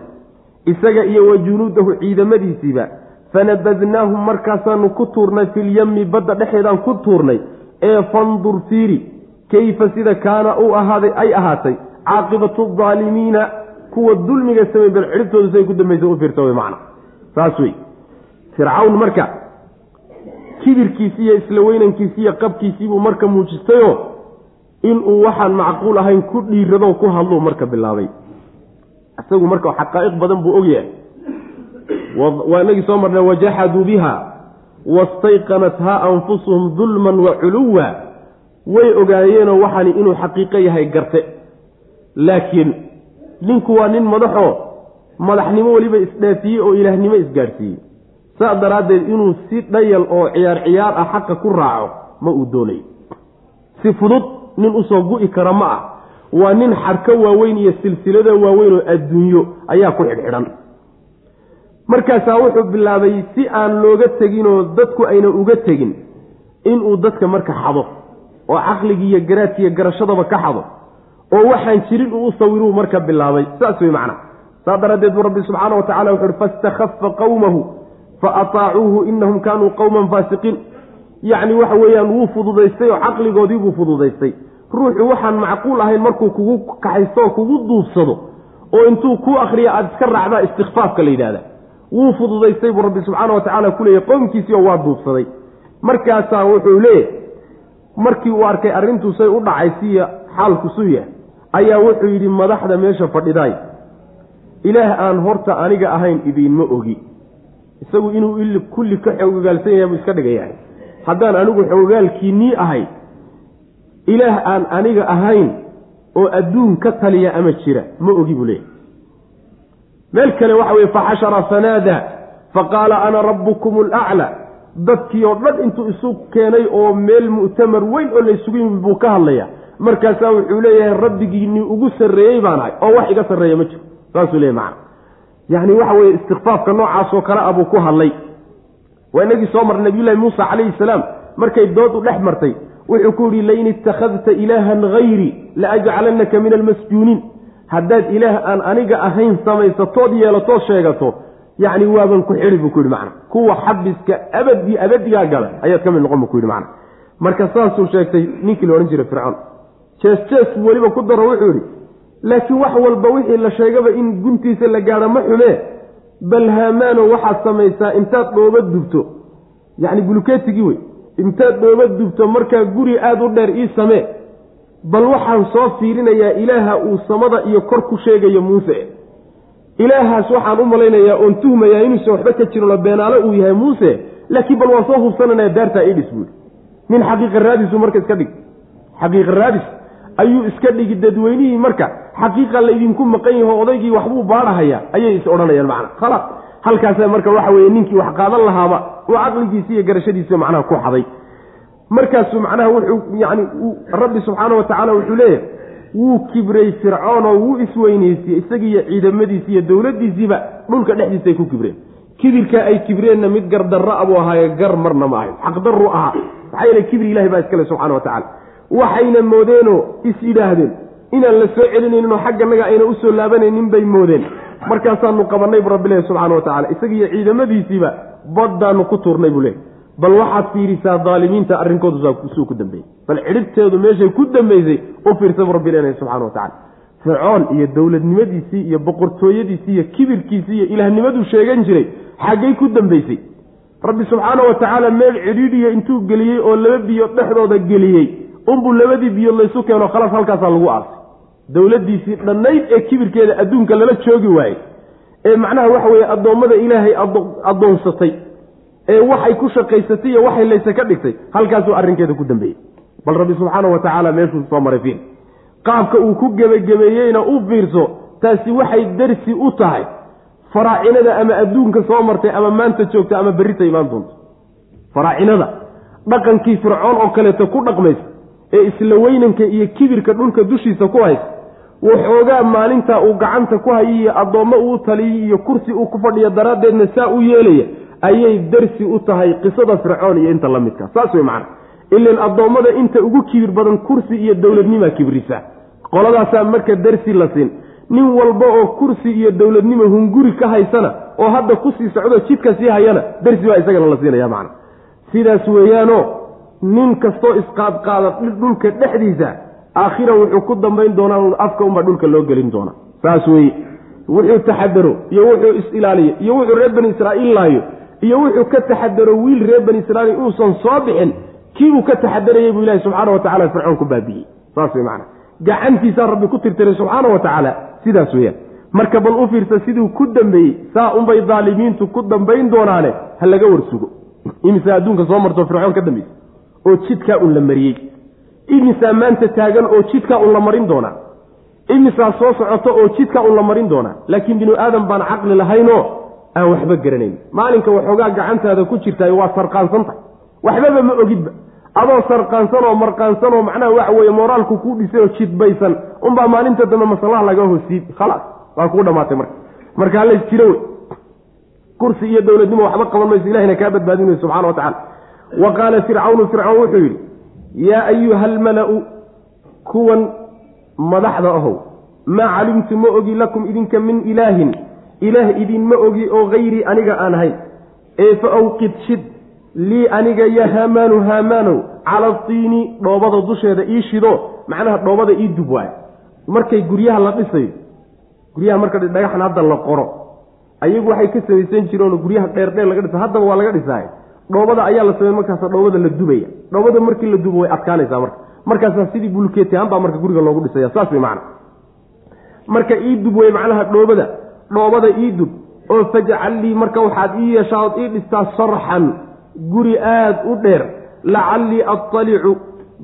Isaga iyo wa junuudahu ciidamadiisiiba fanabadnaahum markaasaanu ku tuurnay filyami badda dhexeedaan ku tuurnay ee fandur fiiri kayfa sida kaana uu ahaaday ay ahaatay caaqibatu aalimiina kuwa dulmiga samey bal cidhibtooda siay ku dambaysa u fiirsa wey macna. Saas wey fircawn marka kibirkiisi iyo isla weynankiisi iyo qabkiisiibuu marka muujistayoo inuu waxaan macquul ahayn ku dhiirado ku hadluu marka bilaabay. Isagu marka xaqaa'iq badan buu ogyahay. Waa inagii soo marnay wajaxaduu biha wastayqanathaa anfusuhum dulman wa culuwa way ogaayeenoo waxaani inuu xaqiiqo yahay garte. Laakiin ninku waa nin madaxoo madaxnimo weliba isdhaafiyey oo ilaahnimo isgaadhsiiyey saa daraaddeed inuu si dhayal oo ciyaar ciyaar ah xaqa ku raaco ma uu doonayo si fudud nin u soo gu'i kara ma ah. Waa nin xadhko waaweyn iyo silsilada waaweyn oo adduunyo ayaa ku xidhxidhan. Markaasaa wuxuu bilaabay si aan looga teginoo dadku ayna uga tegin inuu dadka marka xado oo caqligii iyo garaadki iyo garashadaba ka xado oo waxaan jirin uu u sawiruu marka bilaabay. Saas wey macna saa daraaddeed buu rabbi subxaana wa tacala wuxu uhi fastakhafa qawmahu fa ataacuuhu inahum kaanuu qowman faasiqiin yacni waxa weeyaan wuu fududaystay oo caqligoodii buu fududaystay. Ruuxu waxaan macquul ahayn markuu kugu kaxaysto oo kugu duubsado oo intuu ku akriya aada iska raacdaa istikfaafka la yidhahda wuu fududaystay buu rabbi subxaana wa tacala ku leeyay qowmkiisii oo waa duubsaday. Markaasaa wuxuu leeyahy markii uu arkay arrintuu say u dhacay siya xaalku su yahay. Ayaa wuxuu yidhi madaxda meesha fadhidaay. Ilaah aan horta aniga ahayn idiinma ogi isagu inuu kulli ka xoogogaalsan yahay buu iska dhigayahay haddaan anigu xoogaalkiinnii ahay ilaah aan aniga ahayn oo adduun ka taliya ama jira ma ogi buu leeyahy meel kale waxa weye faxashara fanaada faqaala ana rabbukum alaclaa dadkii oo dhan intuu isu keenay oo meel mu'tamar weyn oo laysugu yimid buu ka hadlaya markaasaa wuxuu leeyahay rabbigiinii ugu sarreeyey baan ahay. Oo wax iga sarreeya ma jiro. Saasuu leeyahy macana yacni waxa weeye istikfaafka noocaasoo kale a buu ku hadlay. Waa inagii soo marnay nabiyullahi muusa calayhi salaam. Markay dood u dhex martay wuxuu ku yidhi lain ittakhadta ilaahan hayrii la ajcalannaka min almasjuuniin. Haddaad ilaah aan aniga ahayn samaysatood yeelatood sheegato yacni waaban ku xidhi buu ku yidhi macna. Kuwa xabiska abadi abadigaa gala ayaad ka mid noqon buu ku yidhi macna. Marka saasuu sheegtay ninkii la odhan jiray fircoon. Jees jees weliba ku daro wuxuu yidhi laakiin wax walba wixii la sheegaba in guntiisa la gaadho ma xumee bal haamaano waxaad samaysaa intaad dhooba dubto. Yacni bulukeetigii wey intaad dhooba dubto markaa guri aada u dheer ii samee bal waxaan soo fiirinayaa ilaaha uu samada iyo kor ku sheegayo muuse. Ilaahaas waxaan u malaynayaa oon tuhmayaa inuusan waxba ka jirola beenaale uu yahay muuse laakiin bal waan soo hubsananaya daartaa idhis buui nin xaqiiqa raadisu marka iska dhig. Xaqiiqa raadis ayuu iska dhigi dadweynihii marka xaqiiqa laydinku maqan yaho odaygii waxbuu baadhahayaa ayay is odhanayaan macna. Khalaas halkaasa marka waxa weeye ninkii wax qaadan lahaaba uu caqligiisi iyo garashadiisi macnaha ku xaday. Markaasuu macnaha wuxuu yani rabbi subxaana wa tacaala wuxuu leeyahay wuu kibray fircoon oo wuu isweyneysiyey isagiiyo ciidamadiisi iyo dowladdiisiiba dhulka dhexdiisa ay ku kibreen. Kibirkaa ay kibreenna mid gardarra abuu ahaaye gar marna ma ahayn xaqdarru ahaa maxaa yeele kibri ilahi baa iskale subxana wa tacala waxayna moodeenoo is yidhaahdeen inaan la soo celinayninoo xagganaga ayna u soo laabanaynin bay moodeen. Markaasaanu qabannay bu rabbi lehy subxana wa tacala isagiiyo ciidamadiisiiba baddaanu ku tuurnay buu lehy bal waxaad fiirisaa daalimiinta arrinkoodu suu ku dambeeyey bal cidhibteedu meeshay ku dambeysay u fiirsabu rabbi leenahay subxana wa tacala fircoon iyo dowladnimadiisii iyo boqortooyadiisii iyo kibirkiisii iyo ilaahnimaduu sheegan jiray xaggay ku dambeysay rabbi subxaana wa tacaala meel cidhiidhiya intuu geliyey oo laba biyo dhexdooda geliyey unbuu labadii biyood laysu keeno khalaas halkaasaa lagu aasay dowladdiisii dhannayd ee kibirkeeda adduunka lala joogi waayey. Ee macnaha waxa weeye addoommada ilaahay addoonsatay. Ee waxay ku shaqaysatay iyo waxay layse ka dhigtay. Halkaasuu arrinkeeda ku dambeeyey. Bal rabbi subxaana wa tacaala meeshuu soo maray fiir qaabka uu ku gebagebeeyeyna u fiirso taasi waxay darsi u tahay. Faraacinada ama adduunka soo martay ama maanta joogta ama berrita imaan doonto. Faraacinada dhaqankii fircoon oo kaleeto ku dhaqmaysa ee isla weynanka iyo kibirka dhulka dushiisa ku haysa waxoogaa maalintaa uu gacanta ku hayiyo addoommo uu taliyey iyo kursi uu ku fadhiyo daraaddeedna saa u yeelaya ayay darsi u tahay qisada fircoon iyo inta la midka. Saas wey macana ilan addoommada inta ugu kibir badan kursi iyo dowladnimaa kibrisa. Qoladaasaa marka darsi la siin nin walba oo kursi iyo dowladnimo hunguri ka haysana oo hadda ku sii socdo jidka sii hayana darsi baa isagana la siinaya macana sidaas weeyaano nin kastoo isqaadqaada dhulka dhexdiisa aakhira wuxuu ku dambayn doonaa afka unbaa dhulka loo gelin doona saas weye wuxuu taxadaro iyo wuxuu is-ilaaliyo iyo wuxuu reer bani israa'iil laayo iyo wuxuu ka taxadaro wiil reer bani israiil uusan soo bixin kii uu ka taxadarayay buu ilahi subxaana wa tacala fircoon ku baabi'iyey saas wey macana gacantiisaa rabbi ku tirtiray subxaana wa tacaala sidaas weeyaan marka bal u fiirsa siduu ku dambeeyey saa unbay daalimiintu ku dambayn doonaane ha laga warsugo. Imisaa adduunka soo marto fircoon ka dambaysa oo jidkaa un la mariyey imisaa maanta taagan oo jidkaa un la marin doonaa. Imisaa soo socoto oo jidkaa un la marin doonaa. Laakiin binu aadam baan caqli lahaynoo aan waxba garanayn. Maalinka waxoogaa gacantaada ku jirtaay waa sarqaansantahay waxbaba ma ogidba. Adoo sarqaansan oo marqaansan oo macnaha waxa weeye moraalku kuu dhisay oo jidbaysan unbaa maalinta dambe maslaha laga hosiid khalaas waa kuu dhamaatay marka. Marka halays jiro wey. Kursi iyo dowladnimo waxba qaban mayso ilahina kaa badbaadin wey wa tacala wa qaala fircawnu fircawn wuxuu yidhi yaa ayuha almala-u kuwan madaxda ahow maa calimtu ma ogi lakum idinka min ilaahin ilaah idinma ogi oo hayrii aniga aan ahayn. Ee fa awqid shid lii aniga ya haamaanu haamaanow cala tiini dhoobada dusheeda ii shido macnaha dhoobada ii dub waayo markay guryaha la dhisayo guryaha marka dhagaxan hadda la qoro. Ayagu waxay ka samaysan jireenoo guryaha dheerdheer laga dhisa haddaba waa laga dhisaay. Dhoobada ayaa la samey markaasa dhoobada la dubaya dhoobada markii la dubo way adkaanaysaa marka. Markaasaa sidii bulkeeti ahaan baa marka guriga loogu dhisaya. Saas way macana marka ii dub wey macnaha dhoobada. Dhoobada ii dub. Oo fajcal lii marka waxaad ii yeeshaa ood ii dhistaa sarxan guri aada u dheer. Lacallii attalicu.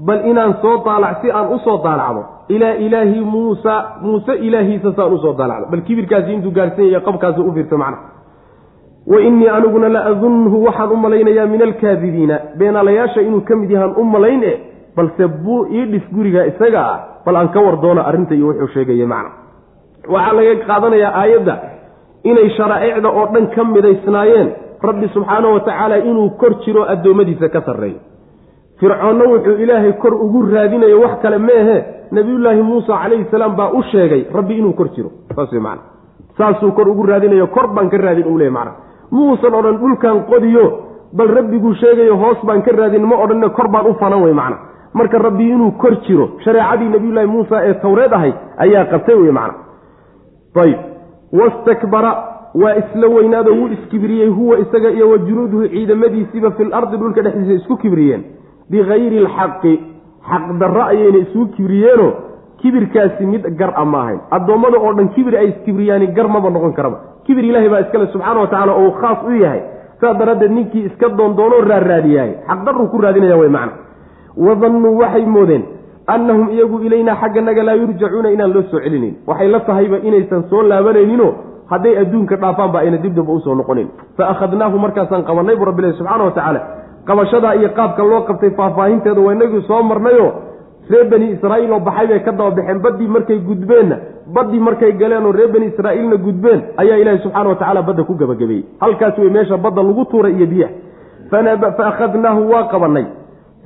Bal inaan soo daalac si aan u soo daalacdo. Ilaa ilaahi muusa. Muuse ilaahiisa saan u soo daalacdo. Bal kibirkaasi intuu gaarhsanyaya qabkaasi u fiirsa macna wa innii aniguna la adunhu waxaan u malaynayaa min alkaadibiina. Beenaalayaasha inuu ka mid yahaan u malayn e balse buu ii dhis guriga isaga ah bal aan ka war doono arrinta iyo wuxuu sheegaya macna. Waxaa laga qaadanayaa aayadda inay sharaa'icda oo dhan ka midaysnaayeen rabbi subxaana wa tacaala inuu kor jiro addoommadiisa ka sarreeyo. Fircoonna wuxuu ilaahay kor ugu raadinayo wax kale meehe nebiyullaahi muusa calayhi salaam baa u sheegay rabbi inuu kor jiro. Saas wey macana saasuu kor ugu raadinayo kor baan ka raadin uu leey macna muusan odhan dhulkan qodiyo bal rabbiguu sheegayo hoos baan ka raadin ma odhanne kor baan u fanan wey macna. Marka rabbi inuu kor jiro shareecadii nabiyullaahi muusa ee tawreed ahayd ayaa qabtay wey macna. Ayib wastakbara waa isla weynaado wuu iskibriyey huwa isaga iyo wa junuuduhu ciidamadiisiiba fil ardi dhulka dhexdiisa isku kibriyeen bikayri alxaqi xaq darro ayayna isugu kibriyeeno kibirkaasi mid gar a ma ahayn. Addoommada oo dhan kibir ay iskibriyaani gar maba noqon karaba. Kibir ilaahay baa iskale subxaana wa tacala oo khaas u yahay. Saas daraaddeed ninkii iska doondoonoo raarraadiyahay xaqdarruu ku raadinaya way macna. Wadannuu waxay moodeen annahum iyagu ilaynaa xagganaga laa yurjacuuna inaan loo soo celinayn waxay la tahayba inaysan soo laabanayninoo hadday adduunka dhaafaanba ayna dibdamba u soo noqonayn fa akhadnaahu markaasaan qabannay buu rabbilahi subxana wa tacaala. Qabashadaa iyo qaabka loo qabtay faahfaahinteeda waa inagii soo marnayo reer bani israa'iil oo baxay bay ka daba baxeen baddii markay gudbeenna baddii markay galeen oo reer bani israa'iilna gudbeen ayaa ilaahi subxaana wa tacaala badda ku gabagabeeyey. Halkaas wey meesha badda lagu tuuray iyo biyaha. Fa akhadnaahu waa qabannay.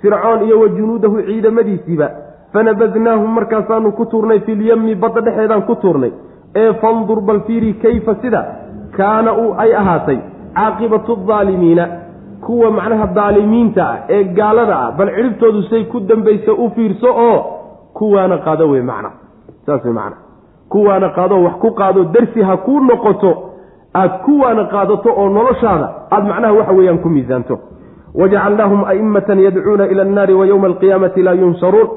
Fircoon iyo wa junuudahu ciidamadiisiiba. Fanabadnaahum markaasaanu ku tuurnay filyami badda dhexeedaan ku tuurnay. Ee fandur bal fiiri kayfa sida? Kaana u ay ahaatay. Caaqibatu aalimiina kuwa macnaha daalimiinta ah ee gaalada ah bal cidhibtoodu say ku dambaysa u fiirso oo kuwaana qaado wey macna. Saas wey macna. Kuwaana qaado wax ku qaado darsi ha kuu noqoto aad kuwaana qaadato oo noloshaada aad macnaha waxa weeyaan ku miisaanto. Wajacalnaahum a'immatan yadcuuna ila annaari wa yowma alqiyaamati laa yunsaruun.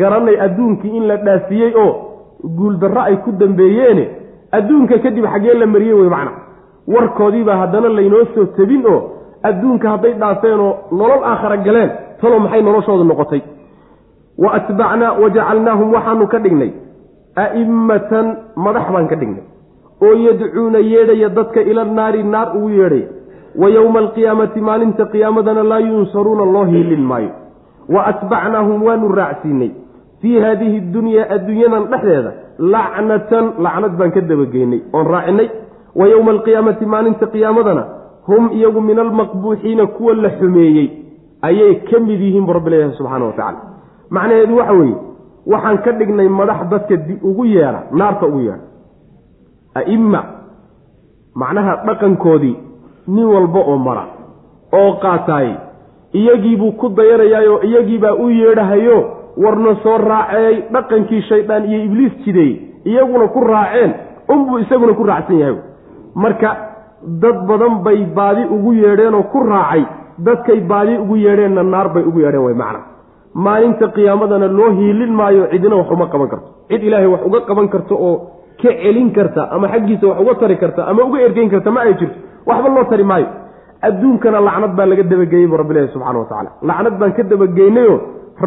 Garanay adduunkii in la dhaafiyey oo guuldarro ay ku dambeeyeene adduunka kadib xaggee la mariyey wey macna. Warkoodiibaa haddana laynoo soo tebin oo adduunka hadday dhaafeenoo nolol aakhara galeen talo maxay noloshoodu noqotay? Wa atbacnaa wa jacalnaahum waxaanu ka dhignay. A'immatan madax baan ka dhignay. Oo yadcuuna yeedhaya dadka ila naari naar ugu yeedhaya wa yowma alqiyaamati maalinta qiyaamadana laa yunsaruuna loo hiilin maayo. Wa atbacnaahum waanu raacsiinay. Fii haadihi dunyaa adduunyadan dhexdeeda lacnatan lacnad baan ka dabageynay oon raacinay. Wa yowma alqiyaamati maalinta qiyaamadana hum iyagu min almaqbuuxiina kuwa la xumeeyey ayay ka mid yihiin bu rabbi leeyahay wa tacala macnaheedu waxa weeye waxaan ka dhignay madax dadka ugu yeedha naarta ugu yeedha a'imma macnaha dhaqankoodii nin walba oo mara oo qaataayey iyagiibuu ku dayanayaayoo iyagiibaa u yeedhahayo warna soo raaceey dhaqankii shaydaan iyo ibliis jideeyey iyaguna ku raaceen unbuu isaguna ku raacsan yahay. Marka dad badan bay baadi ugu yeedheen oo ku raacay. Dadkay baadi ugu yeedheenna naar bay ugu yeedheen way macna. Maalinta qiyaamadana loo hiilin maayo cidina wax uma qaban karto. Cid ilaahay wax uga qaban karto oo ka celin karta ama xaggiisa wax uga tari karta ama uga ergeyn karta ma ay jirto. Waxba loo tari maayo. Adduunkana lacnad baa laga dabageeyey bu rabbilahi subxana wa tacala lacnad baan ka dabageynayo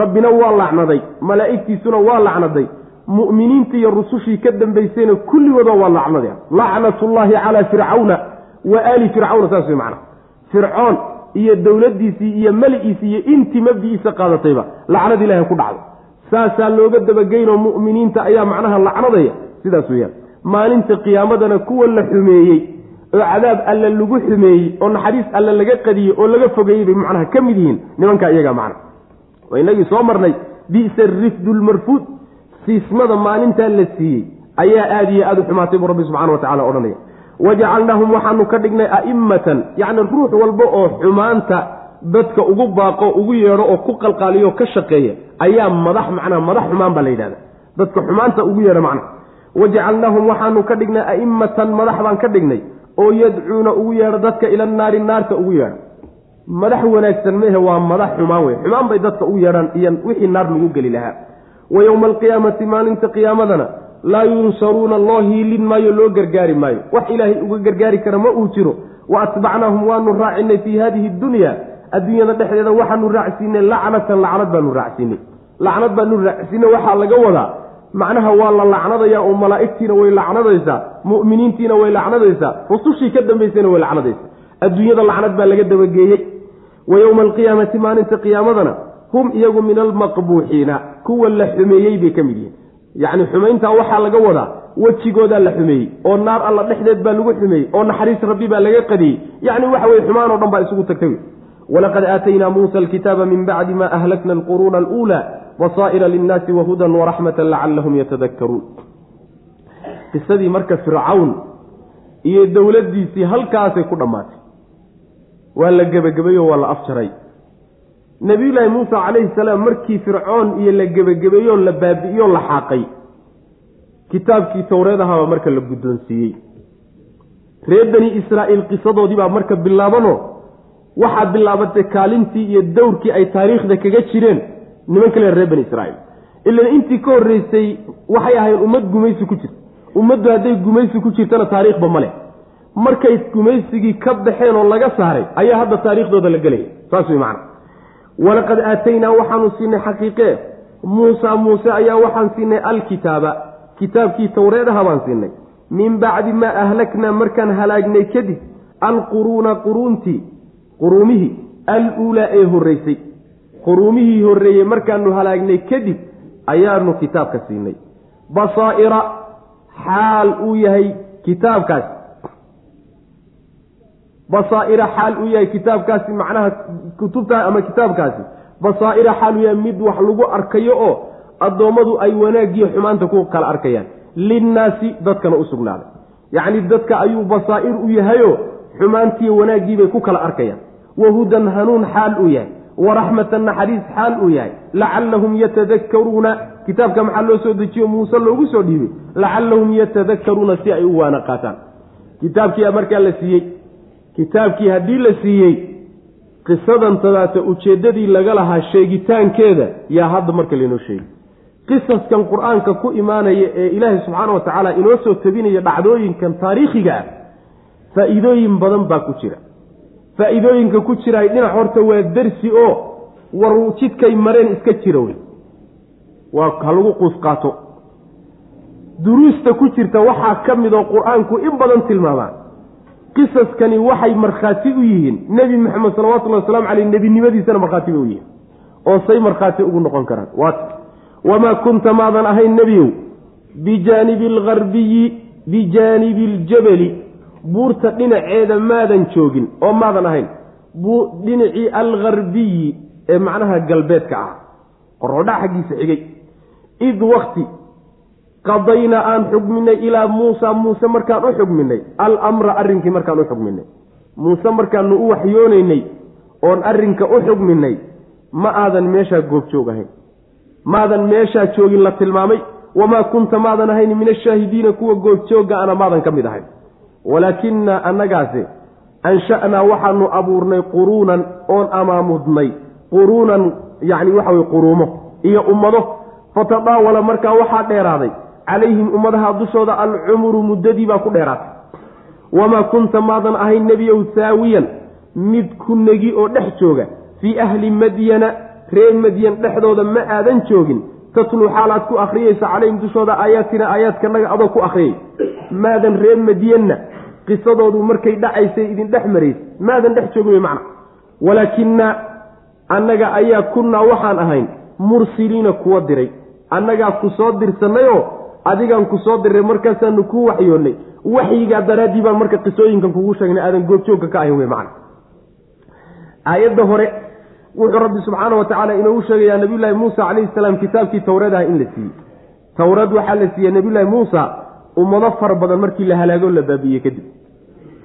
rabbina waa lacnaday malaa'igtiisuna waa lacnaday mu'miniinta iyo rusushii ka dambaysayna kulligooda waa lacnada lacnatullaahi calaa fircawna wa aali fircawna saas wey macana fircoon iyo dowladdiisii iyo meligiisii iyo intii mabdi'iisa qaadatayba lacnad ilaahay ku dhacdo. Saasaa looga dabageynoo mu'miniinta ayaa macnaha lacnadaya sidaas weeyaan. Maalinta qiyaamadana kuwa la xumeeyey oo cadaab alle lagu xumeeyey oo naxariis alle laga qadiyey oo laga fogeeyey bay macnaha ka mid yihiin nimankaa iyagaa macna. Waa inagii soo marnay bi'sa rifdu lmarfuud siismada maalintaa la siiyey ayaa aada iyo aada u xumaatay buu rabbi subxana wa tacala odhanaya wajacalnaahum waxaanu ka dhignay a'immatan yacni ruux walba oo xumaanta dadka ugu baaqo ugu yeedho oo ku qalqaaliyo ka shaqeeya ayaa madax macnaha madax xumaan baa la yidhahda dadka xumaanta ugu yeedha macnaha wajacalnaahum waxaanu ka dhignay a'immatan madax baan ka dhignay oo yadcuuna ugu yeedho dadka ila naari naarta ugu yeedho. Madax wanaagsan mehe waa madax xumaan wey xumaan bay dadka ugu yeedhaan iyo wixii naar lagu geli lahaa. Wa yowma alqiyaamati maalinta qiyaamadana laa yunsaruuna loo hiilin maayo loo gargaari maayo. Wax ilaahay uga gargaari kara ma uu jiro. Wa atbacnaahum waanu raacinay fii haadihi dunya. Adduunyada dhexdeeda waxaanu raacsiinay lacnatan lacnad baanu raacsiinay. Lacnad baanu raacsiinay waxaa laga wadaa. Macnaha waa la lacnadayaa oo malaa'igtiina way lacnadaysaa mu'miniintiina way lacnadaysaa rusushii ka dambaysayna way lacnadaysaa. Adduunyada lacnad baa laga dabageeyey. Wa yowma alqiyaamati maalinta qiyaamadana hum iyagu min almaqbuuxiina kuwa la xumeeyey bay ka mid yihiin yacni xumayntaa waxaa laga wadaa wejigoodaa la xumeeyey oo naar alla dhexdeed baa lagu xumeeyey oo naxariis rabbi baa laga qadiyey. Yacni waxa weye xumaan dhan baa isugu tagtay walaqad aataynaa muusa alkitaaba min bacdi ma ahlakna alquruuna aluulaa basaa'ira linnaasi wahudan waraxmatan lacallahum yatadakkaruun. Qisadii marka fircawn iyo dowladdiisii halkaasay ku dhammaatay. Waa la gebagabeeyo waa la afjaray nebiyullaahi muusa calayhi salaam markii fircoon iyo la gebagabeeyo la baabi'iyo la xaaqay. Kitaabkii towreed ahaabaa marka la guddoonsiiyey. Reer bani israa'iil qisadoodii baa marka bilaabanoo waxaa bilaabatay kaalintii iyo dowrkii ay taariikhda kaga jireen niman kale reer bani israa'iil. Ilan intii ka horreysay waxay ahayn ummad gumaysi ku jirta ummaddu hadday gumaysi ku jirtana taariikhba ma leh. Markay gumaysigii ka baxeen oo laga saaray ayaa hadda taariikhdooda la gelaya. Saas wey macana walaqad aataynaa waxaanu siinay xaqiiqee muusa muuse ayaa waxaan siinay alkitaaba. Kitaabkii towreedaha baan siinay. Min bacdi maa ahlaknaa markaan halaagnay kadib alquruuna quruuntii quruumihii al-uulaa ee horreysay. Quruumihii horreeyey markaanu halaagnay kadib ayaanu kitaabka siinay. Basaa'ira xaal uu yahay kitaabkaasi basaa'ira xaal uu yahay kitaabkaasi macnaha kutubtaa ama kitaabkaasi. Basaa'ira xaal uu yahay mid wax lagu arkayo oo addoommadu ay wanaaggiyo xumaanta ku kala arkayaan. Linnaasi dadkana u sugnaaday yacni dadka ayuu basaa'ir u yahayo xumaantiiyo wanaaggiibay ku kala arkayaan. Wahudan hanuun xaal uu yahay. Waraxmatan naxariis xaal uu yahay. Lacallahum yatadakkaruuna kitaabka maxaa loo soo dejiyo? Muuse loogu soo dhiibay. Lacallahum yatadakkaruuna si ay u waana qaataan kitaabkii markaa la siiyey kitaabkii haddii la siiyey qisadan tadaata ujeeddadii laga lahaa sheegitaankeeda yaa hadda marka laynoo sheegi qisaskan qur'aanka ku imaanaya ee ilaahay subxaana wa tacaala inoo soo tabinaya dhacdooyinkan taariikhiga ah faa-iidooyin badan baa ku jira. Faa-iidooyinka ku jiraay dhinac horta waa dersi oo war jidkay mareen iska jira wey. Waa ha lagu quus qaato. Duruusta ku jirta waxaa ka mid oo qur'aanku in badan tilmaamaa qisaskani waxay markhaati u yihiin. Nebi maxamed salawatullahi waslamu caleyh nebinimadiisana markhaati bay u yihiin. Oo say markhaati ugu noqon karaan. Waat wamaa kunta maadan ahayn nebiyow bijaanibi algarbiyi bijaanibi aljabali buurta dhinaceeda maadan joogin oo maadan ahayn. Dhinacii algarbiyi ee macnaha galbeedka ah. Qorodhac xaggiisa xigay. Id wakti qadaynaa aan xugminay ilaa muusa muuse markaan u xugminay alamra arrinkii markaan u xugminay muuse markaanu u waxyoonaynay oon arrinka u xugminay ma aadan meeshaa goobjoog ahayn. Maadan meeshaa joogin la tilmaamay. Wamaa kunta maadan ahayn min ashaahidiina kuwa goobjoogga ana maadan ka mid ahayn. Walaakinaa annagaase ansha'naa waxaanu abuurnay quruunan oon amaamudnay. Quruunan yacni waxa weye quruumo iyo ummado. Fatadaawala markaa waxaa dheeraaday calayhim ummadaha dushooda alcumuru muddadii baa ku dheeraatay wamaa kunta maadan ahayn nebiyow saawiyan mid ku negi oo dhex jooga fii ahli madyana reer madyan dhexdooda ma aadan joogin. Tatluu xaalaad ku akhriyaysa calayhim dushooda aayaatina aayaadkanaga adoo ku akhriyay. Maadan reer madyanna qisadoodu markay dhacaysay idin dhex maraysay maadan dhex joogin wey macna. Walaakina annaga ayaa kunnaa waxaan ahayn mursiliina kuwa diray. Annagaa ku soo dirsannayoo adigaan ku soo diray markaasaanu ku waxyoonnay waxyigaa daraaddii baan marka qisooyinkan kugu sheegnay aadan goobjoogka ka ahayn wey macna. Aayadda hore wuxuu rabbi subxaana wa tacaala inoogu sheegayaa nabiyullaahi muusa calayhi salaam kitaabkii towreed ah in la siiyey. Towreed waxaa la siiyey nabiyullaahi muusa ummado fara badan markii la halaago la baabi'iyey kadib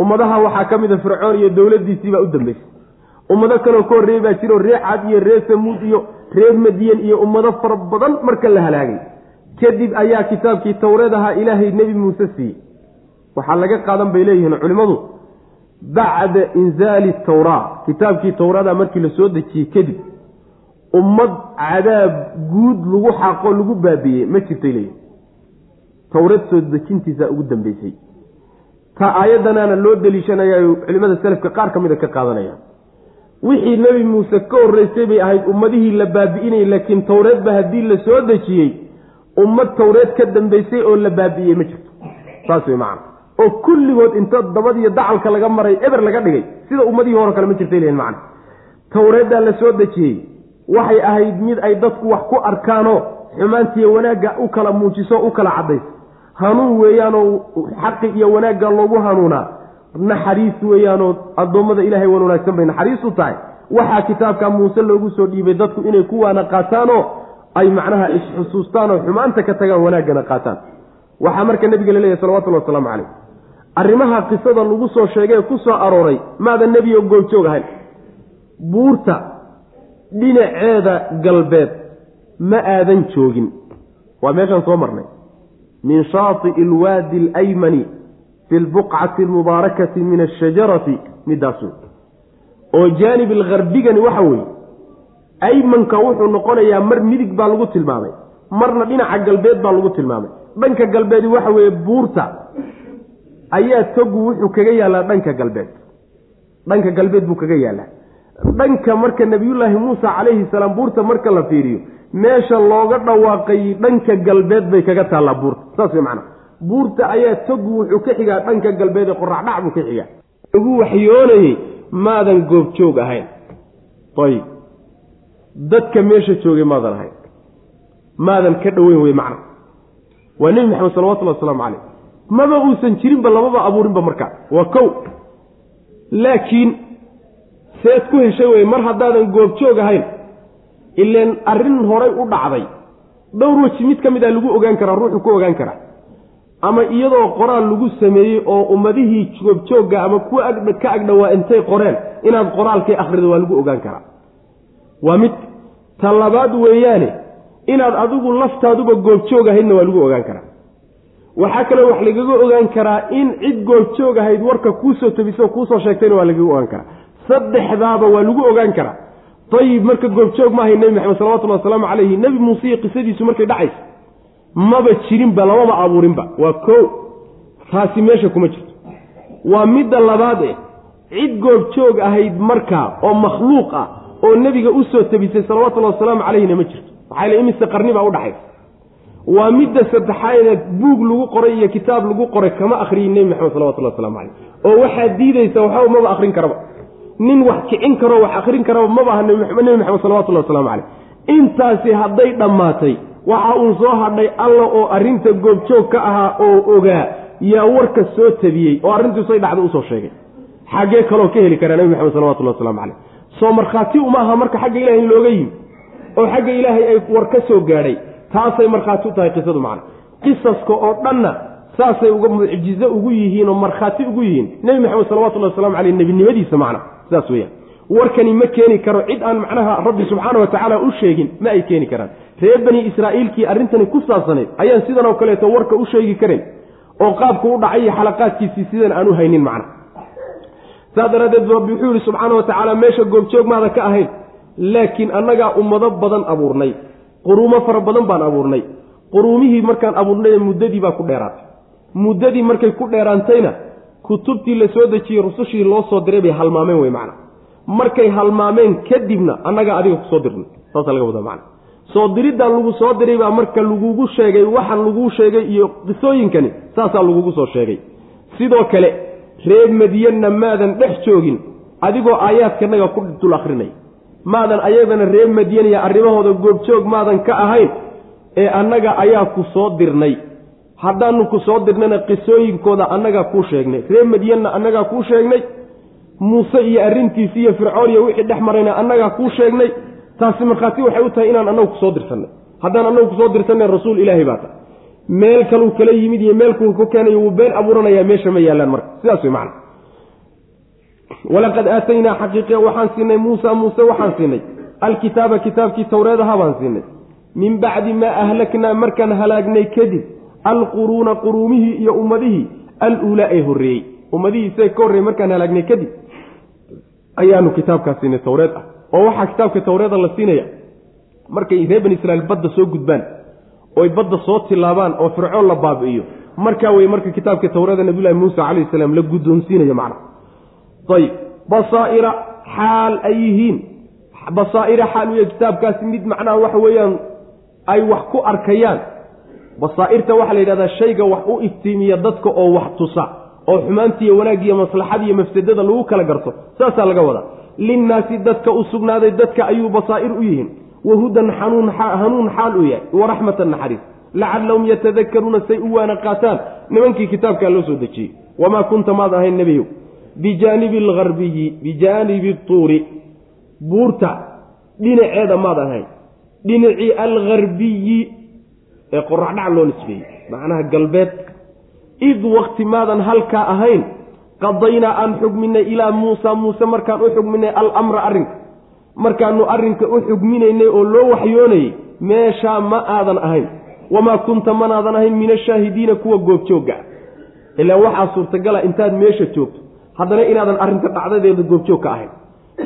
ummadaha waxaa ka mid a fircoon iyo dowladdiisii baa u dambeysay. Ummado kaloo ka horreeyey baa jiro ree cad iyo ree samuud iyo reer madiyan iyo ummado fara badan marka la halaagay kadib ayaa kitaabkii towreed ahaa ilaahay nebi muuse siiyey waxaa laga qaadan bay leeyihiin culimmadu bacda inzaali tawraa. Kitaabkii towrada markii la soo dejiyey kadib ummad cadaab guud lagu xaqo lagu baabiiyey ma jirtay leeyihiin towreed soo dejintiisa ugu dambeysay. Ta aayadanaana loo deliishanayayo culimada selafka qaar ka mida ka qaadanayaan wixii nebi muuse ka horreysay bay ahayd ummadihii la baabi'inayay laakiin towreedba haddii la soo dejiyey ummad towreed ka dambeysay oo la baabi'iyey ma jirto. Saas wey macana oo kulligood inta dabadiyo dacalka laga maray eber laga dhigay sida ummadihii hore kale ma jirtay lehin macana towreeddaa la soo dejiyey waxay ahayd mid ay dadku wax ku arkaanoo xumaantiiyo wanaagga u kala muujiso u kala caddays hanuun weeyaanoo xaqi iyo wanaagga loogu hanuunaa naxariis weeyaanoo addoommada ilaahay wan wanaagsan bay naxariis u tahay. Waxaa kitaabka muuse loogu soo dhiibay dadku inay ku waana qaataanoo ay macnaha isxusuustaan oo xumaanta ka tagaan wanaaggana qaataan. Waxaa marka nabiga laleeyahy salawatullhi wasalaamu calayh. Arrimaha qisada lagu soo sheegay ee ku soo arooray maadan nebiyo goobjoog ahayn. Buurta dhinaceeda galbeed ma aadan joogin. Waa meeshaan soo marnay. Min shaati'i alwaadi alaymani fi lbuqcati almubaarakati min ashajarati midaas wey oo jaanib algharbigani waxa weeye aymanka wuxuu noqonayaa mar midig baa lagu tilmaamay. Marna dhinaca galbeed baa lagu tilmaamay. Dhanka galbeedi waxa weeye buurta ayaa togu wuxuu kaga yaallaa dhanka galbeed. Dhanka galbeed buu kaga yaallaa dhanka marka nabiyullaahi muusa calayhi salaam buurta marka la fiiriyo meesha looga dhawaaqay dhanka galbeed bay kaga taallaa buurta. Saas way macnaa. Buurta ayaa togu wuxuu ka xigaa dhanka galbeed ee qoraxdhac buu ka xigaa. Lagu waxyoonayey maadan goobjoog ahayn. Ayib dadka meesha joogay maadan ahayn. Maadan ka dhoweyn wey macna waa nebi maxamed salawatullhi wasalaamu caleyh maba uusan jirinba lamaba abuurinba markaa waa kow. Laakiin seed ku heshay wey mar haddaadan goobjoog ahayn ileen arrin horay u dhacday. Dhowr weji mid ka mid a lagu ogaan karaa ruuxu ku ogaan karaa. Ama iyadoo qoraal lagu sameeyey oo ummadihii goobjoogga ama kuwa ka agdhowaa intay qoreen inaad qoraalkay akhrido waa lagu ogaan karaa waa mid ta labaad weeyaane inaad adigu laftaaduba goobjoog ahaydna waa lagu ogaan karaa. Waxaa kaloo wax lagaga ogaan karaa in cid goobjoog ahayd warka kuusoo tabiso kuusoo sheegtayna waa lagaga ogaan karaa. Saddexdaaba waa lagu ogaan karaa. Ayib marka goobjoog maahay nebi maxamed salawatullhi wasalaamu calayhi. Nebi muuse qisadiisu markay dhacaysa maba jirinba lamaba abuurinba. Waa ko taasi meesha kuma jirto. Waa midda labaad eh cid goobjoog ahayd markaa oo makhluuq ah oo nebiga u soo tabisay salawatullahi wasalaamu calayhina ma jirto. Maxaa yale imise qarni baa udhaxaysa waa midda saddexaadee buug lagu qoray iyo kitaab lagu qoray kama akhriyin nebi maxamed salawatullahi waslamu caleyh oo waxaad diidaysa waxba maba akhrin karaba. Nin wax kicin karo wax akhrin karaba maba aha nebi maxamed salawatullahi waslamu caleyh intaasi hadday dhammaatay waxa uu soo hadhay alla oo arrinta goobjoog ka ahaa oo ogaa yaa warka soo tabiyey oo arrintiisay dhacda u soo sheegay. Xaggee kaloo ka heli karaa nebi maxamed salawatullahi waslamu caleyh soo markhaati uma aha marka xagga ilahay in looga yimi oo xagga ilaahay ay war ka soo gaadhay taasay markhaati u tahay qisadu macna. Qisaska oo dhanna saasay uga mucjizo ugu yihiin oo markhaati ugu yihiin nebi maxamed salawatullahi waslamu caleyh nebinimadiisa macna sidaas weyaan warkani ma keeni karo cid aan macnaha rabbi subxaana wa tacaala u sheegin ma ay keeni karaan. Reer bani israa'iilkii arrintani ku saabsanayd ayaan sidan oo kaleeto warka u sheegi karin oo qaabku u dhacay iyo xalaqaadkiisii sidan aan u haynin macna saas daraaddeed rabbi wuxuu yihi subxaana wa tacaala meesha goobjoog maada ka ahayn laakiin annagaa ummado badan abuurnay quruumo fara badan baan abuurnay. Quruumihii markaan abuurnay muddadii baa ku dheeraatay. Muddadii markay ku dheeraantayna kutubtii la soo dejiyey rusushii loo soo diray bay halmaameen wey macna. Markay halmaameen kadibna annagaa adiga ku soo dirnay. Saasa laga wadaa macna. Soo diriddaa lagu soo diray baa marka lagugu sheegay waxa laguu sheegay iyo qisooyinkani saasaa lagugu soo sheegay. Sidoo kale reer madiyanna maadan dhex joogin adigoo aayaadkanaga ku dul akrinay maadan ayadana reer madiyaniya arrimahooda goobjoog maadan ka ahayn ee annaga ayaa ku soo dirnay. Haddaanu ku soo dirnayna qisooyinkooda annagaa kuu sheegnay. Reer madiyanna annagaa kuu sheegnay. Muuse iyo arrintiisi iyo fircoon iyo wixii dhex marayna annagaa kuu sheegnay. Taasi markhaati waxay u tahay inaan annagu ku soo dirsanay. Haddaan annagu ku soo dirsanay rasuul ilaahay baa tahay meel kaluu kala yimid iyo meelkuu ku keenayo wuu been abuuranayaa meesha ma yaallaan marka. Sidaas wey macana walaqad aataynaa xaqiiqe waxaan siinay muusa muuse waxaan siinay. Alkitaaba kitaabkii towreedaha baan siinay. Min bacdi maa ahlaknaa markaan halaagnay kadib alquruuna quruumihii iyo ummadihii aluulaa ee horreeyey. Ummadihii isaga ka horreeyey markaan halaagnay kadib ayaanu kitaabkaas siinay towreed ah. Oo waxaa kitaabka towreeda la siinaya markay reer bani israiil badda soo gudbaan oy badda soo tilaabaan oo fircoon la baabi'iyo. Markaa wey marka kitaabka towreeda nabiyulahi muusa calayhi salaam la guddoonsiinayo macna. Ayib basaa'ira xaal ay yihiin. Basaa'ira xaal yahay kitaabkaasi mid macnaha waxa weeyaan ay wax ku arkayaan. Basaa'irta waxaa la yidhahdaa shayga wax u iftiimiya dadka oo wax tusa oo xumaantiiyo wanaaggiiyo maslaxadiiyo mafsadada lagu kala garto saasaa laga wadaa. Linnaasi dadka u sugnaaday dadka ayuu basaa'ir u yihiin wahudan xanuun hanuun xaal u yahay waraxmatan naxariis lacallahum yatadakaruuna say u waana qaataan nimankii kitaabkaa loo soo dejiyey wamaa kunta maad ahayn nebiyow bijaanibi algarbiyi bijaanibi tuuri buurta dhinaceeda maad ahayn dhinacii algarbiyi ee qoraxdhac loo nisbeeyey macnaha galbeed id wakti maadan halkaa ahayn qadaynaa aan xugminay ilaa muusa muuse markaan u xugminay alamra arrinka markaanu arrinka u xugminaynay oo loo waxyoonayay meeshaa ma aadan ahayn. Wamaa kunta manaadan ahayn min ashaahidiina kuwa goobjoogga. Ilaa waxaa suurtagala intaad meesha joogto. Haddana inaadan arrinta dhacdadeeda goobjoog ka ahayn.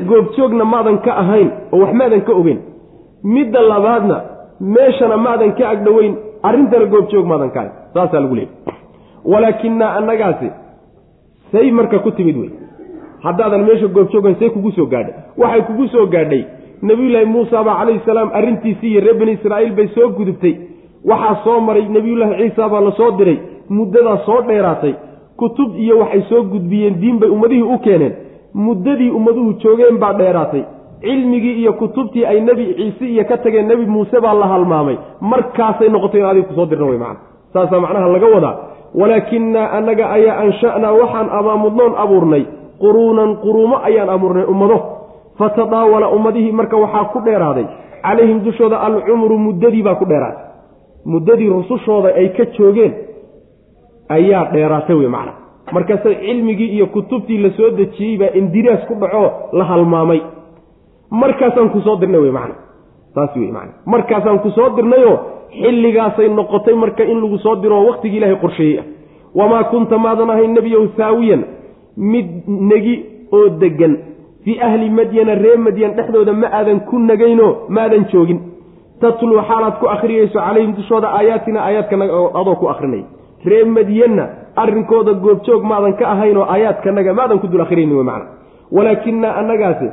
Goobjoogna maadan ka ahayn oo wax maadan ka ogeyn. Midda labaadna meeshana maadan ka agdhoweyn arrintana goobjoog maadan ka ahayn. Saasaa lagu leeyay walaakinaa annagaasi say marka ku timid wey haddaadan meesha goobjoogan say kugu soo gaadhay. Waxay kugu soo gaadhay. Nebiyullaahi muusa baa calayhi salaam arrintiisii iyo reer bani israa'iil bay soo gudubtay. Waxaa soo maray nebiyullaahi ciisa baa la soo diray. Muddadaa soo dheeraatay. Kutub iyo waxay soo gudbiyeen diin bay ummadihii u keeneen. Muddadii ummaduhu joogeen baa dheeraatay. Cilmigii iyo kutubtii ay nebi ciise iyo ka tageen nebi muuse baa la halmaamay. Markaasay noqotay in adiga ku soo dirna wey macana saasaa macnaha laga wadaa. Walaakinaa annaga ayaa ansha'naa waxaan abaamudnoon abuurnay quruunan quruumo ayaan abuurnay ummado. Fatadaawala ummadihii marka waxaa ku dheeraaday. Calayhim dushooda alcumru muddadii baa ku dheeraatay muddadii rusushooda ay ka joogeen ayaa dheeraatay wey macna. Markaase cilmigii iyo kutubtii la soo dejiyey baa indiraas ku dhaco la halmaamay. Markaasaan ku soo dirnay wey macna. Saas wey macna. Markaasaan ku soo dirnayoo xilligaasay noqotay marka in lagu soo diro waqtigii ilaahay qorsheeyey ah. Wamaa kunta maadan ahayn nebiyow saawiyan mid negi oo deggan. Fii ahli madyana ree madyan dhexdooda ma aadan ku nagaynoo maadan joogin. Tatluu xaalaad ku akhriyayso calayhim dushooda aayaatina aayaadkanaga adoo ku akhrinay. Ree madyanna arrinkooda goobjoog maadan ka ahayn oo aayaadkanaga maadan ku dul akhriyayni wey macna. Walaakinaa annagaasi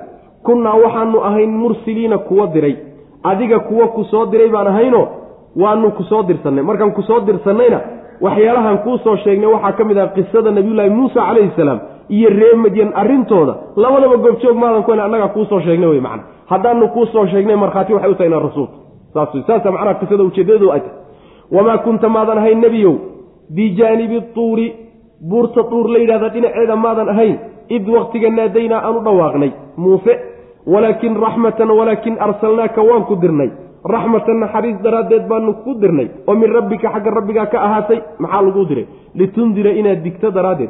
kunnaa waxaanu ahayn mursiliina kuwa diray. Adiga kuwa ku soo diray baan ahayno waanu ku soo dirsannay. Markaan ku soo dirsannayna waxyaalahan kuu soo sheegnay waxaa ka mid ah qisada nabiyullaahi muusa calayhi salaam iyo ree madyan arrintooda. Labadaba goobjoog maadan ku annagaa kuusoo sheegnay wey macna. Haddaanu kuu soo sheegnay markhaati waxay u tahay inaa rasuulka saas saasa macnaha qisada ujeeddadu ay tahay. Wamaa kunta maadan ahayn nebiyow bijaanibi tuuri buurta tuur la yidhahda dhinaceeda maadan ahayn id waktiga naadaynaa aan u dhawaaqnay. Muufe walaakin raxmatan walaakin arsalnaaka waan ku dirnay. Raxmatan naxariis daraaddeed baanu ku dirnay. Oo min rabbika xagga rabbigaa ka ahaatay maxaa laguu diray litundira inaad digto daraaddeed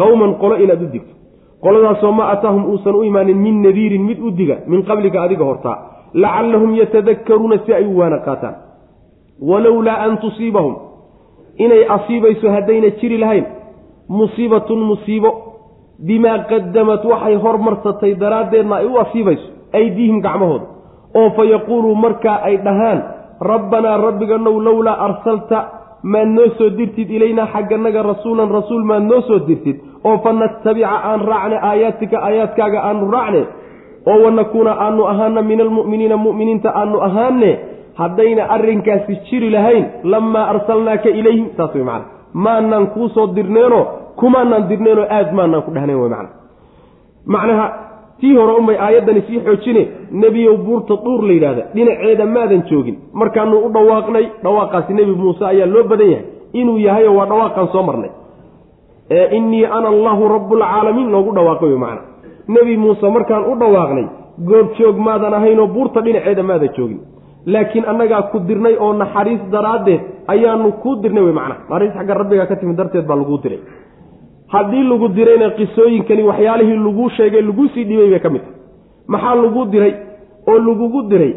qowman qolo inaad u digto qoladaasoo ma ataahum uusan u imaanin min nadiirin mid u diga min qablika adiga hortaa lacallahum yatadakkaruuna si ay u waana qaataan. Walowlaa an tusiibahum. Inay asiibayso haddayna jiri lahayn. Musiibatun musiibo. Bimaa qadamat waxay hormarsatay daraaddeedna ay u asiibayso aydiihim gacmahooda. Oo fa yaquuluu markaa ay dhahaan rabbanaa rabbiganow lowlaa arsalta maad noo soo dirtid ilaynaa xagganaga rasuulan rasuul maad noo soo dirtid oo fa nattabica aan raacne aayaatika aayaadkaaga aanu raacne oo wanakuuna aanu ahaana min almu'miniina mu'miniinta aanu ahaane haddayna arrinkaasi jiri lahayn lamaa arsalnaaka ilayhim saas way macana maanaan kuu soo dirneenoo kumaanaan dirneenoo aad maanaan ku dhehnayn way macana macnaha tii hore unbay aayaddani sii xoojine nebiyow buurta duur la yidhahda dhinaceeda maadan joogin. Markaanu u dhawaaqnay dhawaaqaasi nebi muuse ayaa loo badan yahay. Inuu yahayo waa dhawaaqaan soo marnay ee innii ana allahu rabbulcaalamiin loogu dhawaaqay wey macana nebi muuse markaan u dhawaaqnay goobjoog maadan ahaynoo buurta dhinaceeda maadan joogin. Laakiin annagaa ku dirnay oo naxariis daraaddeed ayaanu kuu dirnay wey macana naxariis xagga rabbigaa ka timid darteed baa laguu diray. Haddii lagu dirayna qisooyinkani waxyaalihii laguu sheegay laguu sii dhibay bay ka mid tahay. Maxaa lagu diray? Oo lagugu diray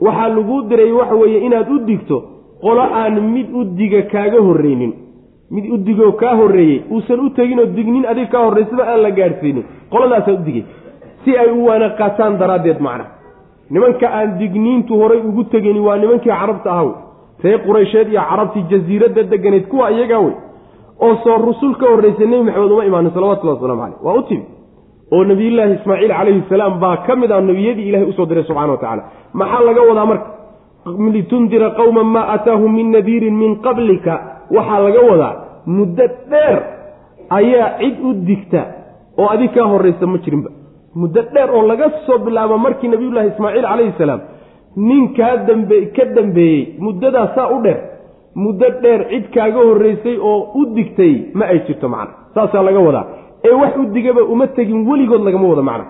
waxaa laguu diray waxa weeye inaad u digto qolo aan mid u diga kaaga horreynin mid u digoo kaa horreeyey uusan u teginoo dignin adig kaa horraysaba aan la gaadhsiinin qoladaasaa u digay. Si ay u waana qaataan daraaddeed macna. Nimanka aan digniintu horay ugu tegini waa nimankii carabta ahaw ree quraysheed iyo carabtii jasiiradda deganayd kuwa iyagaa wey. Oo soo rusul ka horraysay nebi maxamed uma imaanin salawatullahi waslamu caleyh waa u timi oo nebiyullaahi ismaaciil calayhi salaam baa ka mid ah nebiyadii ilahay u soo diray subxana wa tacala maxaa laga wadaa marka? Litundira qowman maa ataahum min nadiirin min qablika. Waxaa laga wadaa muddo dheer ayaa cid u digta oo adig kaa horraysa ma jirinba. Muddo dheer oo laga soo bilaabo markii nabiyullaahi ismaaciil calayhi salaam nin kaa dambe ka dambeeyey muddadaa saa u dheer muddo dheer cid kaaga horraysay oo u digtay ma ay jirto macna. Saasaa laga wadaa. Ee wax u digaba uma tegin weligood lagama wado macna.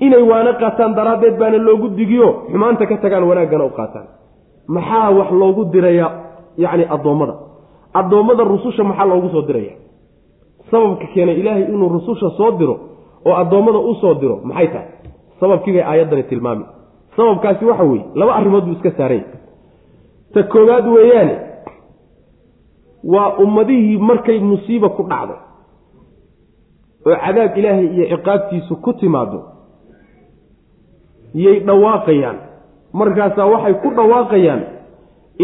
Inay waana qaataan daraaddeed baana loogu digiyo xumaanta ka tagaan wanaaggana u qaataan. Maxaa wax loogu diraya yacni addoommada addoommada rususha maxaa loogu soo diraya? Sababka keenay ilaahay inuu rususha soo diro oo addoommada u soo diro maxay tahay? Sababkii bay aayaddani tilmaami. Sababkaasi waxa weeye laba arrimood buu iska saaranya ta koowaad weeyaane waa ummadihii markay musiiba ku dhacdo oo cadaab ilaahay iyo ciqaabtiisu ku timaado yay dhawaaqayaan. Markaasaa waxay ku dhawaaqayaan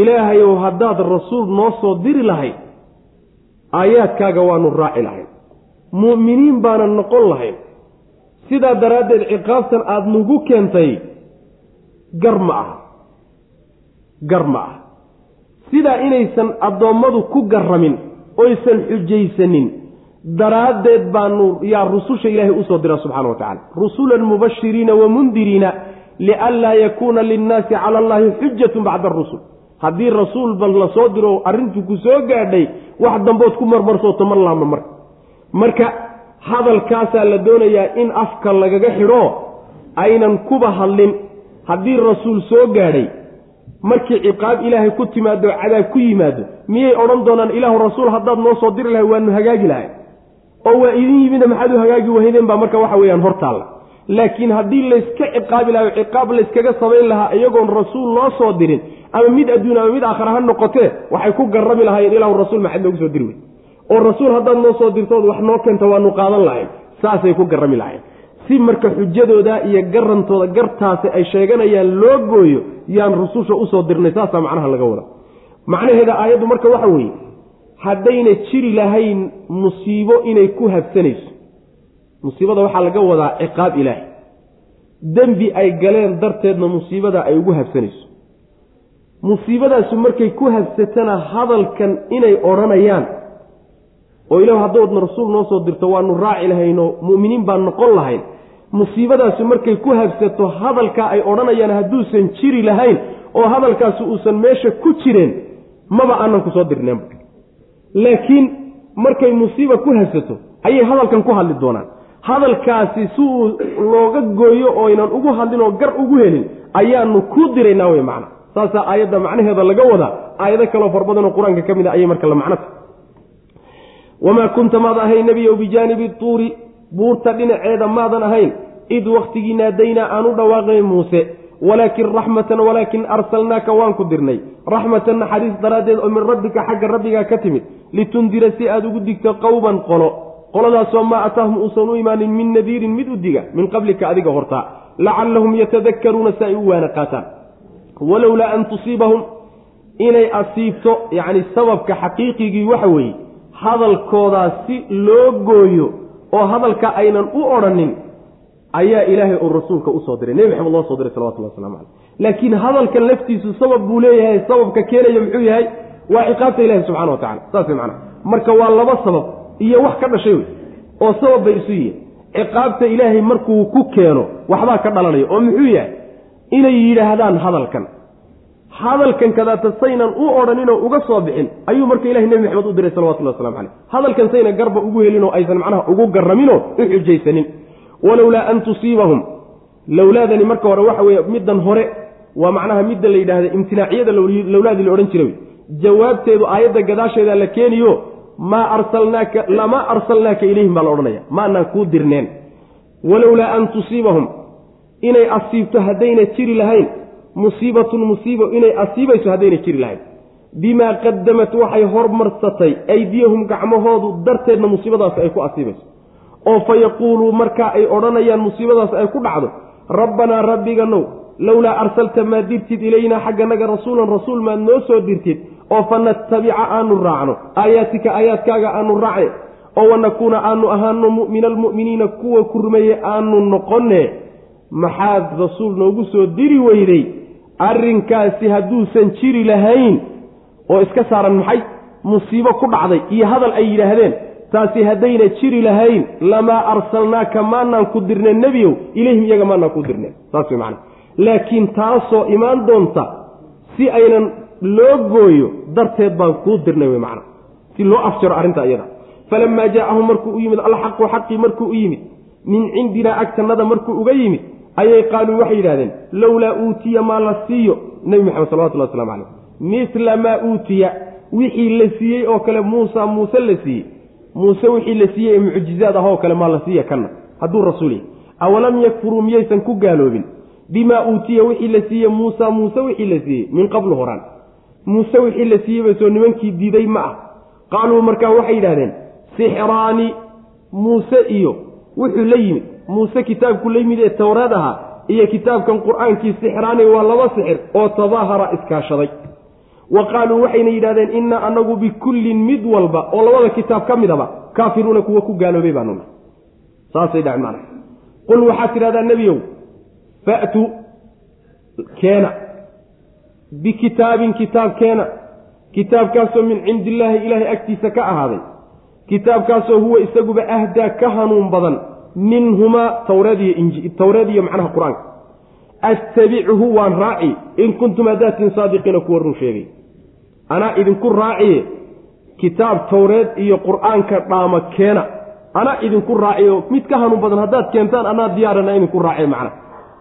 ilaahayow haddaad rasuul noo soo diri lahayd aayaadkaaga waanu raaci lahayn. Mu'miniin baanan noqon lahayn. Sidaa daraaddeed ciqaabtan aada nagu keentay gar ma aha. Gar ma aha. Sidaa inaysan addoommadu ku garramin oysan xujaysanin daraaddeed baanu yaa rususha ilaahay u soo dira subxana wa tacala rusulan mubashiriina wa mundiriina lianlaa yakuuna linnaasi cala allahi xujatun bacda arusul haddii rasuulba la soo diro arrintu ku soo gaadhay wax dambood ku marmarsooto mar laama marka marka hadalkaasaa la doonayaa in afka lagaga xidho aynan kuba hadlin. Haddii rasuul soo gaadhay markii ciqaab ilaahay ku timaado cadaab ku yimaado miyay odhan doonaan ilaahu rasuul haddaad noo soo diri lahay waanu hagaagi lahay oo waa idin yimidna maxaad u hagaagi wahaydeen baa marka waxa weeyaan hortaalla laakiin haddii layska ciqaabi lahayo ciqaab layskaga samayn lahaa iyagoon rasuul loo soo dirin ama mid adduun ama mid aakhara ha noqotee waxay ku garrami lahaayeen ilahu rasuul maxaad noogu soo diri wey oo rasuul haddaad noo soo dirtood wax noo keenta waanu qaadan lahayn. Saasay ku garrami lahayn. Si marka xujadooda iyo garantooda gartaasi ay sheeganayaan loo gooyo yaan rususha u soo dirnay saasaa macnaha laga wada macnaheeda aayaddu marka waxa weeye haddayna jiri lahayn musiibo inay ku habsanayso. Musiibada waxaa laga wadaa ciqaab ilaahi dembi ay galeen darteedna musiibada ay ugu habsanayso musiibadaasu markay ku habsatana hadalkan inay odhanayaan oo ilahu haddoodna rasuul noo soo dirto waanu raaci lahaynoo mu'miniin baan noqon lahayn. Musiibadaasu markay ku habsato hadalkaa ay odhanayaan hadduusan jiri lahayn oo hadalkaasi uusan meesha ku jireen maba aanan ku soo dirneenba laakiin markay musiiba ku habsato ayay hadalkan ku hadli doonaan. Hadalkaasi si uu looga gooyo ooynan ugu hadlin oo gar ugu helin ayaanu ku diraynaa wey macna saasaa aayadda macnaheeda laga wadaa. Aayado kaloo far badanoo qur'aanka ka mid a ayay marka la macnota wamaa kunta maad ahayn nebiyow bijaanibi tuuri buurta dhinaceeda maadan ahayn id wakhtigii naadaynaa aan u dhawaaqnay muuse. Walaakin raxmatan walaakin arsalnaaka waan ku dirnay. Raxmatan naxariis daraaddeed oo min rabbika xagga rabbigaa ka timid. Litundira si aad ugu digto qowman qolo. Qoladaasoo maa ataahum uusan u imaanin min nadiirin mid u diga min qablika adiga hortaa lacallahum yatadakkaruuna si ay u waana qaataan walowlaa an tusiibahum inay asiibto yacni sababka xaqiiqigii waxa weeye hadalkoodaa si loo gooyo oo hadalka aynan u odhanin ayaa ilaahay uu rasuulka u soo diray. Nebi maxamed loo soo diray salawatullah waslamu caleyh laakiin hadalkan laftiisu sabab buu leeyahay sababka keenaya muxuu yahay waa ciqaabta ilahi subxana wa tacala saas wey macnaha. Marka waa laba sabab iyo wax ka dhashay wey oo sabab bay isu yihiin. Ciqaabta ilaahay markuu ku keeno waxbaa ka dhalanaya oo muxuu yahay inay yidhaahdaan hadalkan. Hadalkan kadaata saynan u odhaninoo uga soo bixin ayuu marka ilahay nebi maxamed u diray salawatullah waslamu caleyh hadalkan sayna garba ugu helinoo aysan macnaha ugu garraminoo u xujaysanin. Walowlaa an tusiibahum. Lowlaadani marka hore waxa weeye middan hore waa macnaha midda la yidhaahda imtinaaciyada lowlaadii la odhan jiray. Jawaabteedu aayadda gadaasheeda la keeniyo maa arsalnaaka lamaa arsalnaaka ilayhim baa la odhanaya. Maanaan kuu dirneen. Walowlaa an tusiibahum inay asiibto haddayna jiri lahayn musiibatun musiibo inay asiibayso haddayna jiri lahayn. Bimaa qadamat waxay hormarsatay aydiyahum gacmahoodu darteedna musiibadaas ay ku asiibayso. Oo fa yaquuluu markaa ay odhanayaan musiibadaas ay ku dhacdo rabbanaa rabbiganow lowlaa arsalta maa dirtid ilaynaa xagganaga rasuulan rasuul maad noo soo dirtid oo fa natabica aanu raacno aayaatika aayaadkaaga aanu raacne oo wanakuuna aanu ahaano mu'mina almu'miniina kuwa ku rumeeye aanu noqonne maxaad rasuul noogu soo diri weyday? Arrinkaasi hadduusan jiri lahayn oo iska saaran maxay? Musiibo ku dhacday. Iyo hadal ay yidhaahdeen taasi haddayna jiri lahayn. Lamaa arsalnaaka maanaan ku dirneen nebiyow? Ilayhim iyaga maanaan ku dirneen saas way macana laakiin taasoo imaan doonta si aynan loo gooyo darteed baan kuu dirnay wey macana si loo afjaro arrinta iyada. Falamaa jaa'ahum markuu u yimid alxaqu xaqii markuu u yimid. Min cindinaa agtannada markuu uga yimid ayay qaaluu waxay yidhahdeen lowlaa uutiya maa la siiyo nebi maxamed salawatullah waslamu calayh misla maa uutiya wixii la siiyey oo kale muusa muuse la siiyey. Muuse wixii la siiyey ee mucjizaad ah oo kale maa la siiya kana hadduu rasuul yahy awalam yakfuruu miyaysan ku gaaloobin? Bimaa uutiya wixii la siiyey muusa muuse wixii la siiyey min qablu horaan. Muuse wixii la siiyeyba soo nimankii diiday ma ah. Qaaluu markaa waxay yidhahdeen sixraani muuse iyo wuxuu la yimid muuse kitaabku la yimid ee towreed ahaa iyo kitaabkan qur'aankii sixraani waa laba sixir oo tadaahara iskaashaday. Wa qaaluu waxayna yidhahdeen innaa anagu bikullin mid walba oo labada kitaab ka midaba kaafiruuna kuwa ku gaaloobay baanuna saasay dhac maana qul waxaad tidhahdaa nebiyow fa'tu keena bikitaabin kitaab keena kitaabkaasoo min cindi illaahi ilaahay agtiisa ka ahaaday kitaabkaasoo huwa isaguba ahdaa ka hanuun badan minhumaa tawreed iyo macnaha qur'aanka. Attabichu waan raaci in kuntum hadaatin saadiqiina kuwa run sheegay. Anaa idinku raaciye kitaab tawreed iyo qur'aanka dhaama keena anaa idinku raaciyo mid ka hanuun badan haddaad keentaan anaa diyaarana idinku raaciye macna.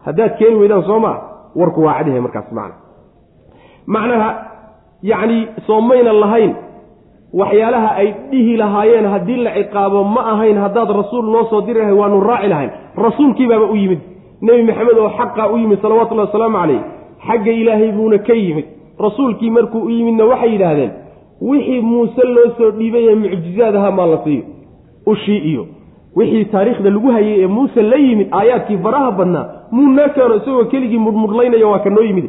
Haddaad keeni weydaan soo maa warku waa cadyahay markaas macna. Macnaha yacni soomayna lahayn waxyaalaha ay dhihi lahaayeen haddii la ciqaabo ma ahayn haddaad rasuul noo soo diri lahay waanu raaci lahayn. Rasuulkiibaaba u yimid. Nebi maxamed oo xaqaa u yimid salawatullahi wasalaamu calayh xagga ilaahay buuna ka yimid. Rasuulkii markuu u yimidna waxay yidhaahdeen wixii muuse loo soo dhiibay ee mucjizaad ahaa maa la siiyo? Ushii iyo wixii taariikhda lagu hayay ee muuse la yimid aayaadkii faraha badnaa muunaa keeno isagoo keligii mudhmudhlaynaya waa ka noo yimid.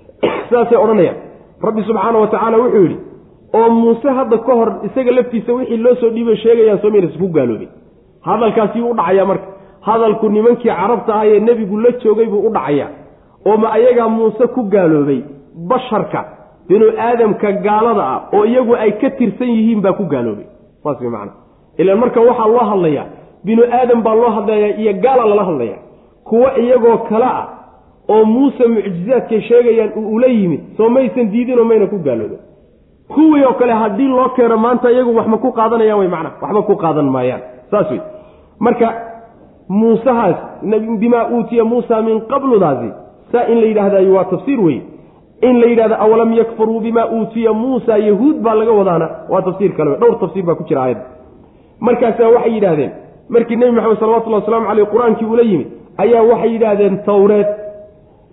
(coughs) Saasay odhanayaan. Rabbi subxaana wa tacaala wuxuu yidhi oo muuse hadda ka hor isaga laftiisa wixii loo soo dhiibay sheegayaan soo maynas ku gaaloobay hadalkaasi u dhacayaa marka. Hadalku nimankii carabta ah ee nebigu la joogay buu u dhacayaa. Oo ma ayagaa muuse ku gaaloobay basharka binu aadamka gaalada ah oo iyagu ay ka tirsan yihiin baa ku gaaloobay. Saas way macana ilaan marka waxaa loo hadlayaa binu aadam baa loo hadlayaa iyo gaala lala hadlayaa. Kuwa iyagoo kale ah oo muuse mucjizaadkay sheegayaan ula yimid soo maysan diidinoo mayna ku gaaloobin kuwii oo kale haddii loo keeno maanta iyagu waxma ku qaadanayaan way macna waxba ku qaadan maayaan. Saas wey marka muusehaas bimaa uutiya muusa min qabludaasi saa in la yidhaahdayo waa tafsiir wey in la yidhahdo awalam yakfuruu bimaa uutiya muusa yahuud baa laga wadaana waa tafsiir kale dhowr tafsiir baa ku jira aayadda. Markaasaa waxay yidhaahdeen markii nebi maxamed salawatullahi waslamu caleyh qur'aankii ula yimid ayaa waxay yidhaahdeen tawreed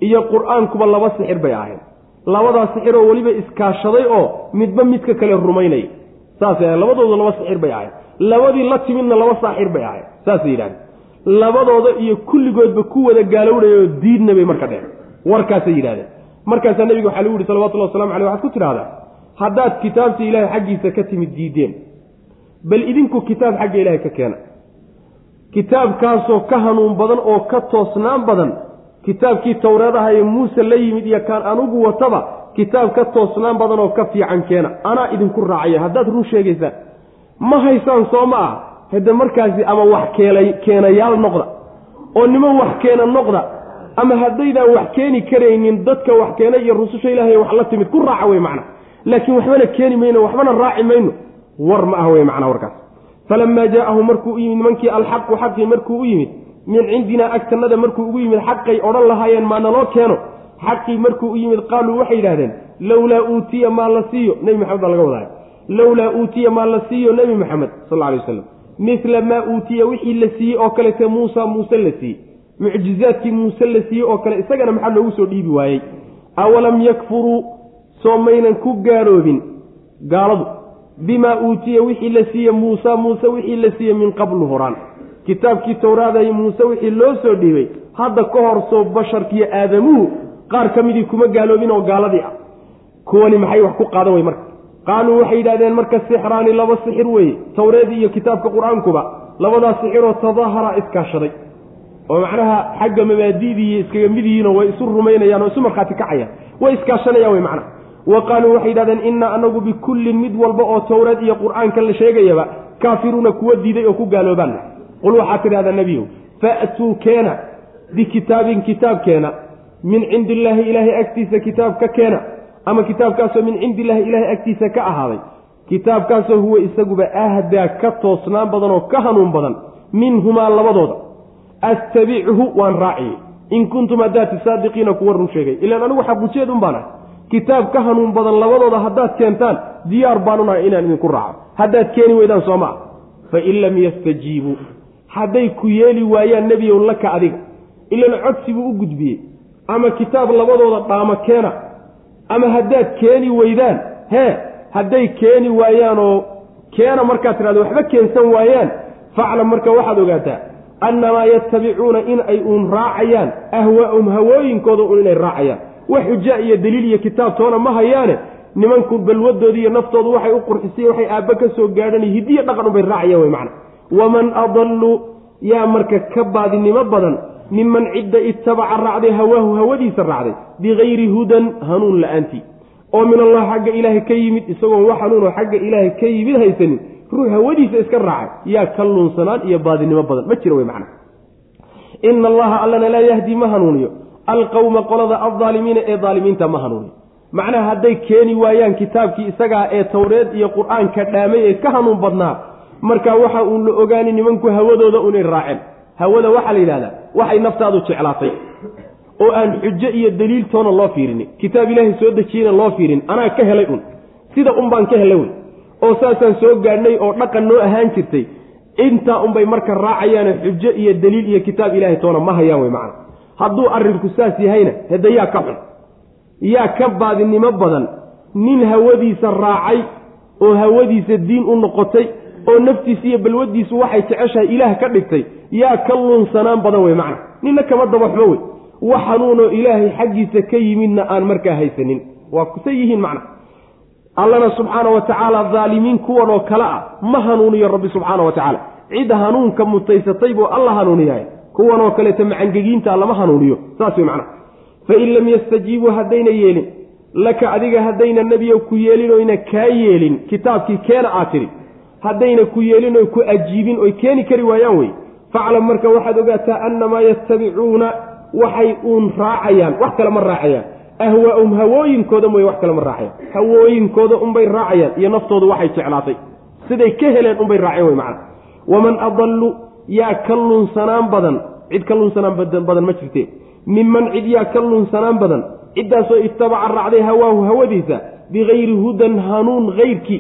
iyo qur'aankuba laba sixir bay ahayd labadaa sixiroo weliba iskaashaday oo midba midka kale rumaynaya saasay ahayd labadooda laba sixir bay ahayd. Labadii la timidna laba saaxir bay ahayd. Saasay yidhahdeen. Labadooda iyo kulligoodba ku wada gaalowdhaya oo diidna bay marka dheen warkaasay yidhahdeen markaasaa nabiga waxaa lagu yihi salawatullahi waslamu aleyh waxaad ku tidhahdaa haddaad kitaabta ilaahay xaggiisa ka timid diideen bal idinku kitaab xagga ilaahay ka keena. Kitaabkaasoo ka hanuun badan oo ka toosnaan badan kitaabkii towreedaha ee muuse la yimid iyo kaan anugu wataba kitaab ka toosnaan badan oo ka fiican keena. Anaa idinku raacaya haddaad run sheegaysaan ma haysaan soo ma ah hadde markaasi ama wax keelay keenayaal noqda oo niman wax keena noqda ama haddaydaan wax keeni karaynin dadka wax keena iyo rususha ilaahay wax la timid ku raaca wey macna. Laakiin waxbana keeni mayno waxbana raaci mayno war ma ah wey macnaa warkaas. Falamaa jaa'ahu markuu u yimid nimankii alxaqu xaqii markuu u yimid min cindinaa agtannada markuu ugu yimid xaqay odhan lahaayeen maa naloo keeno? Xaqii markuu u yimid qaaluu waxay yidhahdeen lowlaa uutiya maa la siiyo. Nebi maxamed baa laga wadaaya lowlaa uutiya maa la siiyo nebi maxamed sal alay wasalam mila maa uutiya wixii la siiyey oo kalete muusa muuse la siiyey. Mucjizaadkii muuse la siiyey oo kale isagana maxaa loogu soo dhiibi waayey? Awalam yakfuruu soo maynan ku gaaloobin gaaladu. Bimaa uutiya wixii la siiye muusa muuse wixii la siiyey min qablu horaan kitaabkii towraadayo muuse wixii loo soo dhiibay hadda ka hor soo basharkiiyo aadamuhu qaar ka midii kuma gaaloobin oo gaaladii ah. Kuwani maxay wax ku qaadan wey marka? Qaaluu waxay yidhahdeen marka sixraani laba sixir weeye towreed iyo kitaabka qur'aankuba labadaas sixiroo tadaahara iskaashaday oo macnaha xagga mabaadi'dii iskaga mid way isu rumaynayaan oo isu markhaati kacayaan. Way iskaashanayaan wey macnaha. Wa qaaluu waxay yidhahdeen innaa anagu bikullin mid walba oo towreed iyo qur'aanka la sheegayaba kaafiruuna kuwa diiday oo ku gaaloobaan qul waxaad tidhahdaa nebiyow fa'tuu keena bikitaabin kitaab keena min cindi illaahi ilaahay agtiisa kitaab ka keena ama kitaabkaasoo min cindi illaahi ilaahay agtiisa ka ahaaday kitaabkaasoo huwa isaguba ahdaa ka toosnaan badan oo ka hanuun badan minhumaa labadooda astabichu waan raaciyey in kuntum haddaati saadiqiina kuwa run sheegay ilaan anigu xaqujeed un baan ah kitaab ka hanuun badan labadooda haddaad keentaan diyaar baanunahay inaan idinku raaco haddaad keeni weydaan soo maa fain lam yastajiibuu hadday ku yeeli waayaan nebiyow laka adiga. Ilan codsi buu u gudbiyey. Ama kitaab labadooda dhaamo keena. Ama haddaad keeni weydaan hee hadday keeni waayaanoo keena markaad tidhahdo waxba keensan waayaan faclam marka waxaad ogaataa annamaa yattabicuuna in ay uun raacayaan ahwaahum hawooyinkooda un inay raacayaan. Wax xuja iyo daliil iyo kitaabtoona ma hayaane nimanku balwadoodi iyo naftoodu waxay u qurxisiye waxay aabba ka soo gaadhan hidiyo dhaqan unbay raacayaan wey macna waman adallu yaa marka ka baadinimo badan miman cidda itabaca raacday hawaahu hawadiisa raacday bikayri hudan hanuun la'aantii oo min allah xagga ilaahay ka yimid isagoon wax hanuunoo xagga ilaahay ka yimid haysanin ruux hawadiisa iska raacay yaa ka luunsanaan iyo baadinimo badan ma jira wey macna ina allaha allana laa yahdi ma hanuuniyo alqowma qolada aldaalimiina ee daalimiinta ma hanuuniyo macnaha hadday keeni waayaan kitaabkii isagaa ee towreed iyo qur'aanka dhaamay ee ka hanuun badnaa marka waxa uun la ogaani nimanku hawadooda unay raaceen. Hawada waxaa la yidhahdaa waxay naftaadu jeclaatay. Oo aan xujo iyo daliiltoona loo fiirini kitaab ilaahay soo dejiyeyna loo fiirin anaa ka helay un. Sida un baan ka helay wey oo saasaan soo gaadhnay oo dhaqan noo ahaan jirtay. Intaa unbay marka raacayaane xujo iyo daliil iyo kitaab ilaahay toona ma hayaan wey macana hadduu arrinku saas yahayna hede yaa ka xun. Yaa ka baadinimo badan. Nin hawadiisa raacay oo hawadiisa diin u noqotay oo naftiisa iyo balwadiisu waxay jeceshahay ilaah ka dhigtay yaa ka lunsanaan badan wey macna. Ninna kama dabaxmo wey. Wax hanuunoo ilaahay xaggiisa ka yimidna aan markaa haysanin. Waa kusay yihiin macna. Allana subxaana wa tacaala daalimiin kuwan oo kale ah ma hanuuniyo rabbi subxaana wa tacaala. Cid hanuunka mutaysatay buu alla hanuuniyahay. Kuwan oo kaleeta macangegiinta lama hanuuniyo. Saas wey macnaha fain lam yastajiibuu haddayna yeelin laka adiga haddayna nebiyo ku yeelin oyna kaa yeelin. Kitaabkii keena aad tidhi haddayna ku yeelin oy ku ajiibin oy keeni kari waayaan wey. Faclam marka waxaad ogaataa annamaa yattabicuuna waxay uun raacayaan wax kale ma raacayaan. Ahwaahum hawooyinkooda mooye wax kale ma raacayaan. Hawooyinkooda unbay raacayaan iyo naftoodu waxay jeclaatay. Siday ka heleen unbay raaceen wey macana waman adallu yaa ka lunsanaan badan cid ka lunsanaan badan ma jirte. Miman cid yaa ka lunsanaan badan ciddaasoo itabaca raacday hawaahu hawadiisa bikayri hudan hanuun ayrkii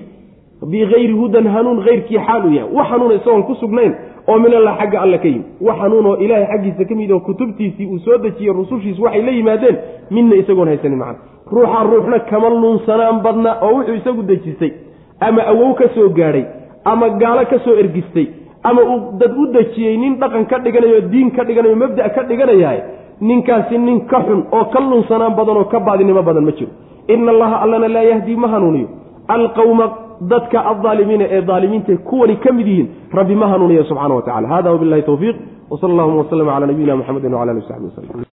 bikayri hudan hanuun hayrkii xaal u yahay wax hanuuna isagoon ku sugnayn oo minallah xagga alle ka yimid. Wax hanuunoo ilaahay xaggiisa ka mid oo kutubtiisii uu soo dejiyey rusushiis waxay la yimaadeen midna isagoon haysanin macana ruuxa ruuxna kama lunsanaan badna oo wuxuu isagu dejistay ama awow ka soo gaadhay ama gaalo ka soo ergistay ama uu dad u dejiyey nin dhaqan ka dhiganayo diin ka dhiganayo mabda ka dhiganayahay ninkaasi nin ka xun oo ka lunsanaan badan oo ka baadinimo badan ma jiro. Ina allaha allana laa yahdii ma hanuuniyo. Alqawma dadka aldaalimiina ee daalimiinta kuwani ka mid yihiin rabbi ma hanuuniya subxana wa tacala hada wabilahi towfiiq wsala allahuma waslama cala nabiyina muxamedi wcala ali w saxbi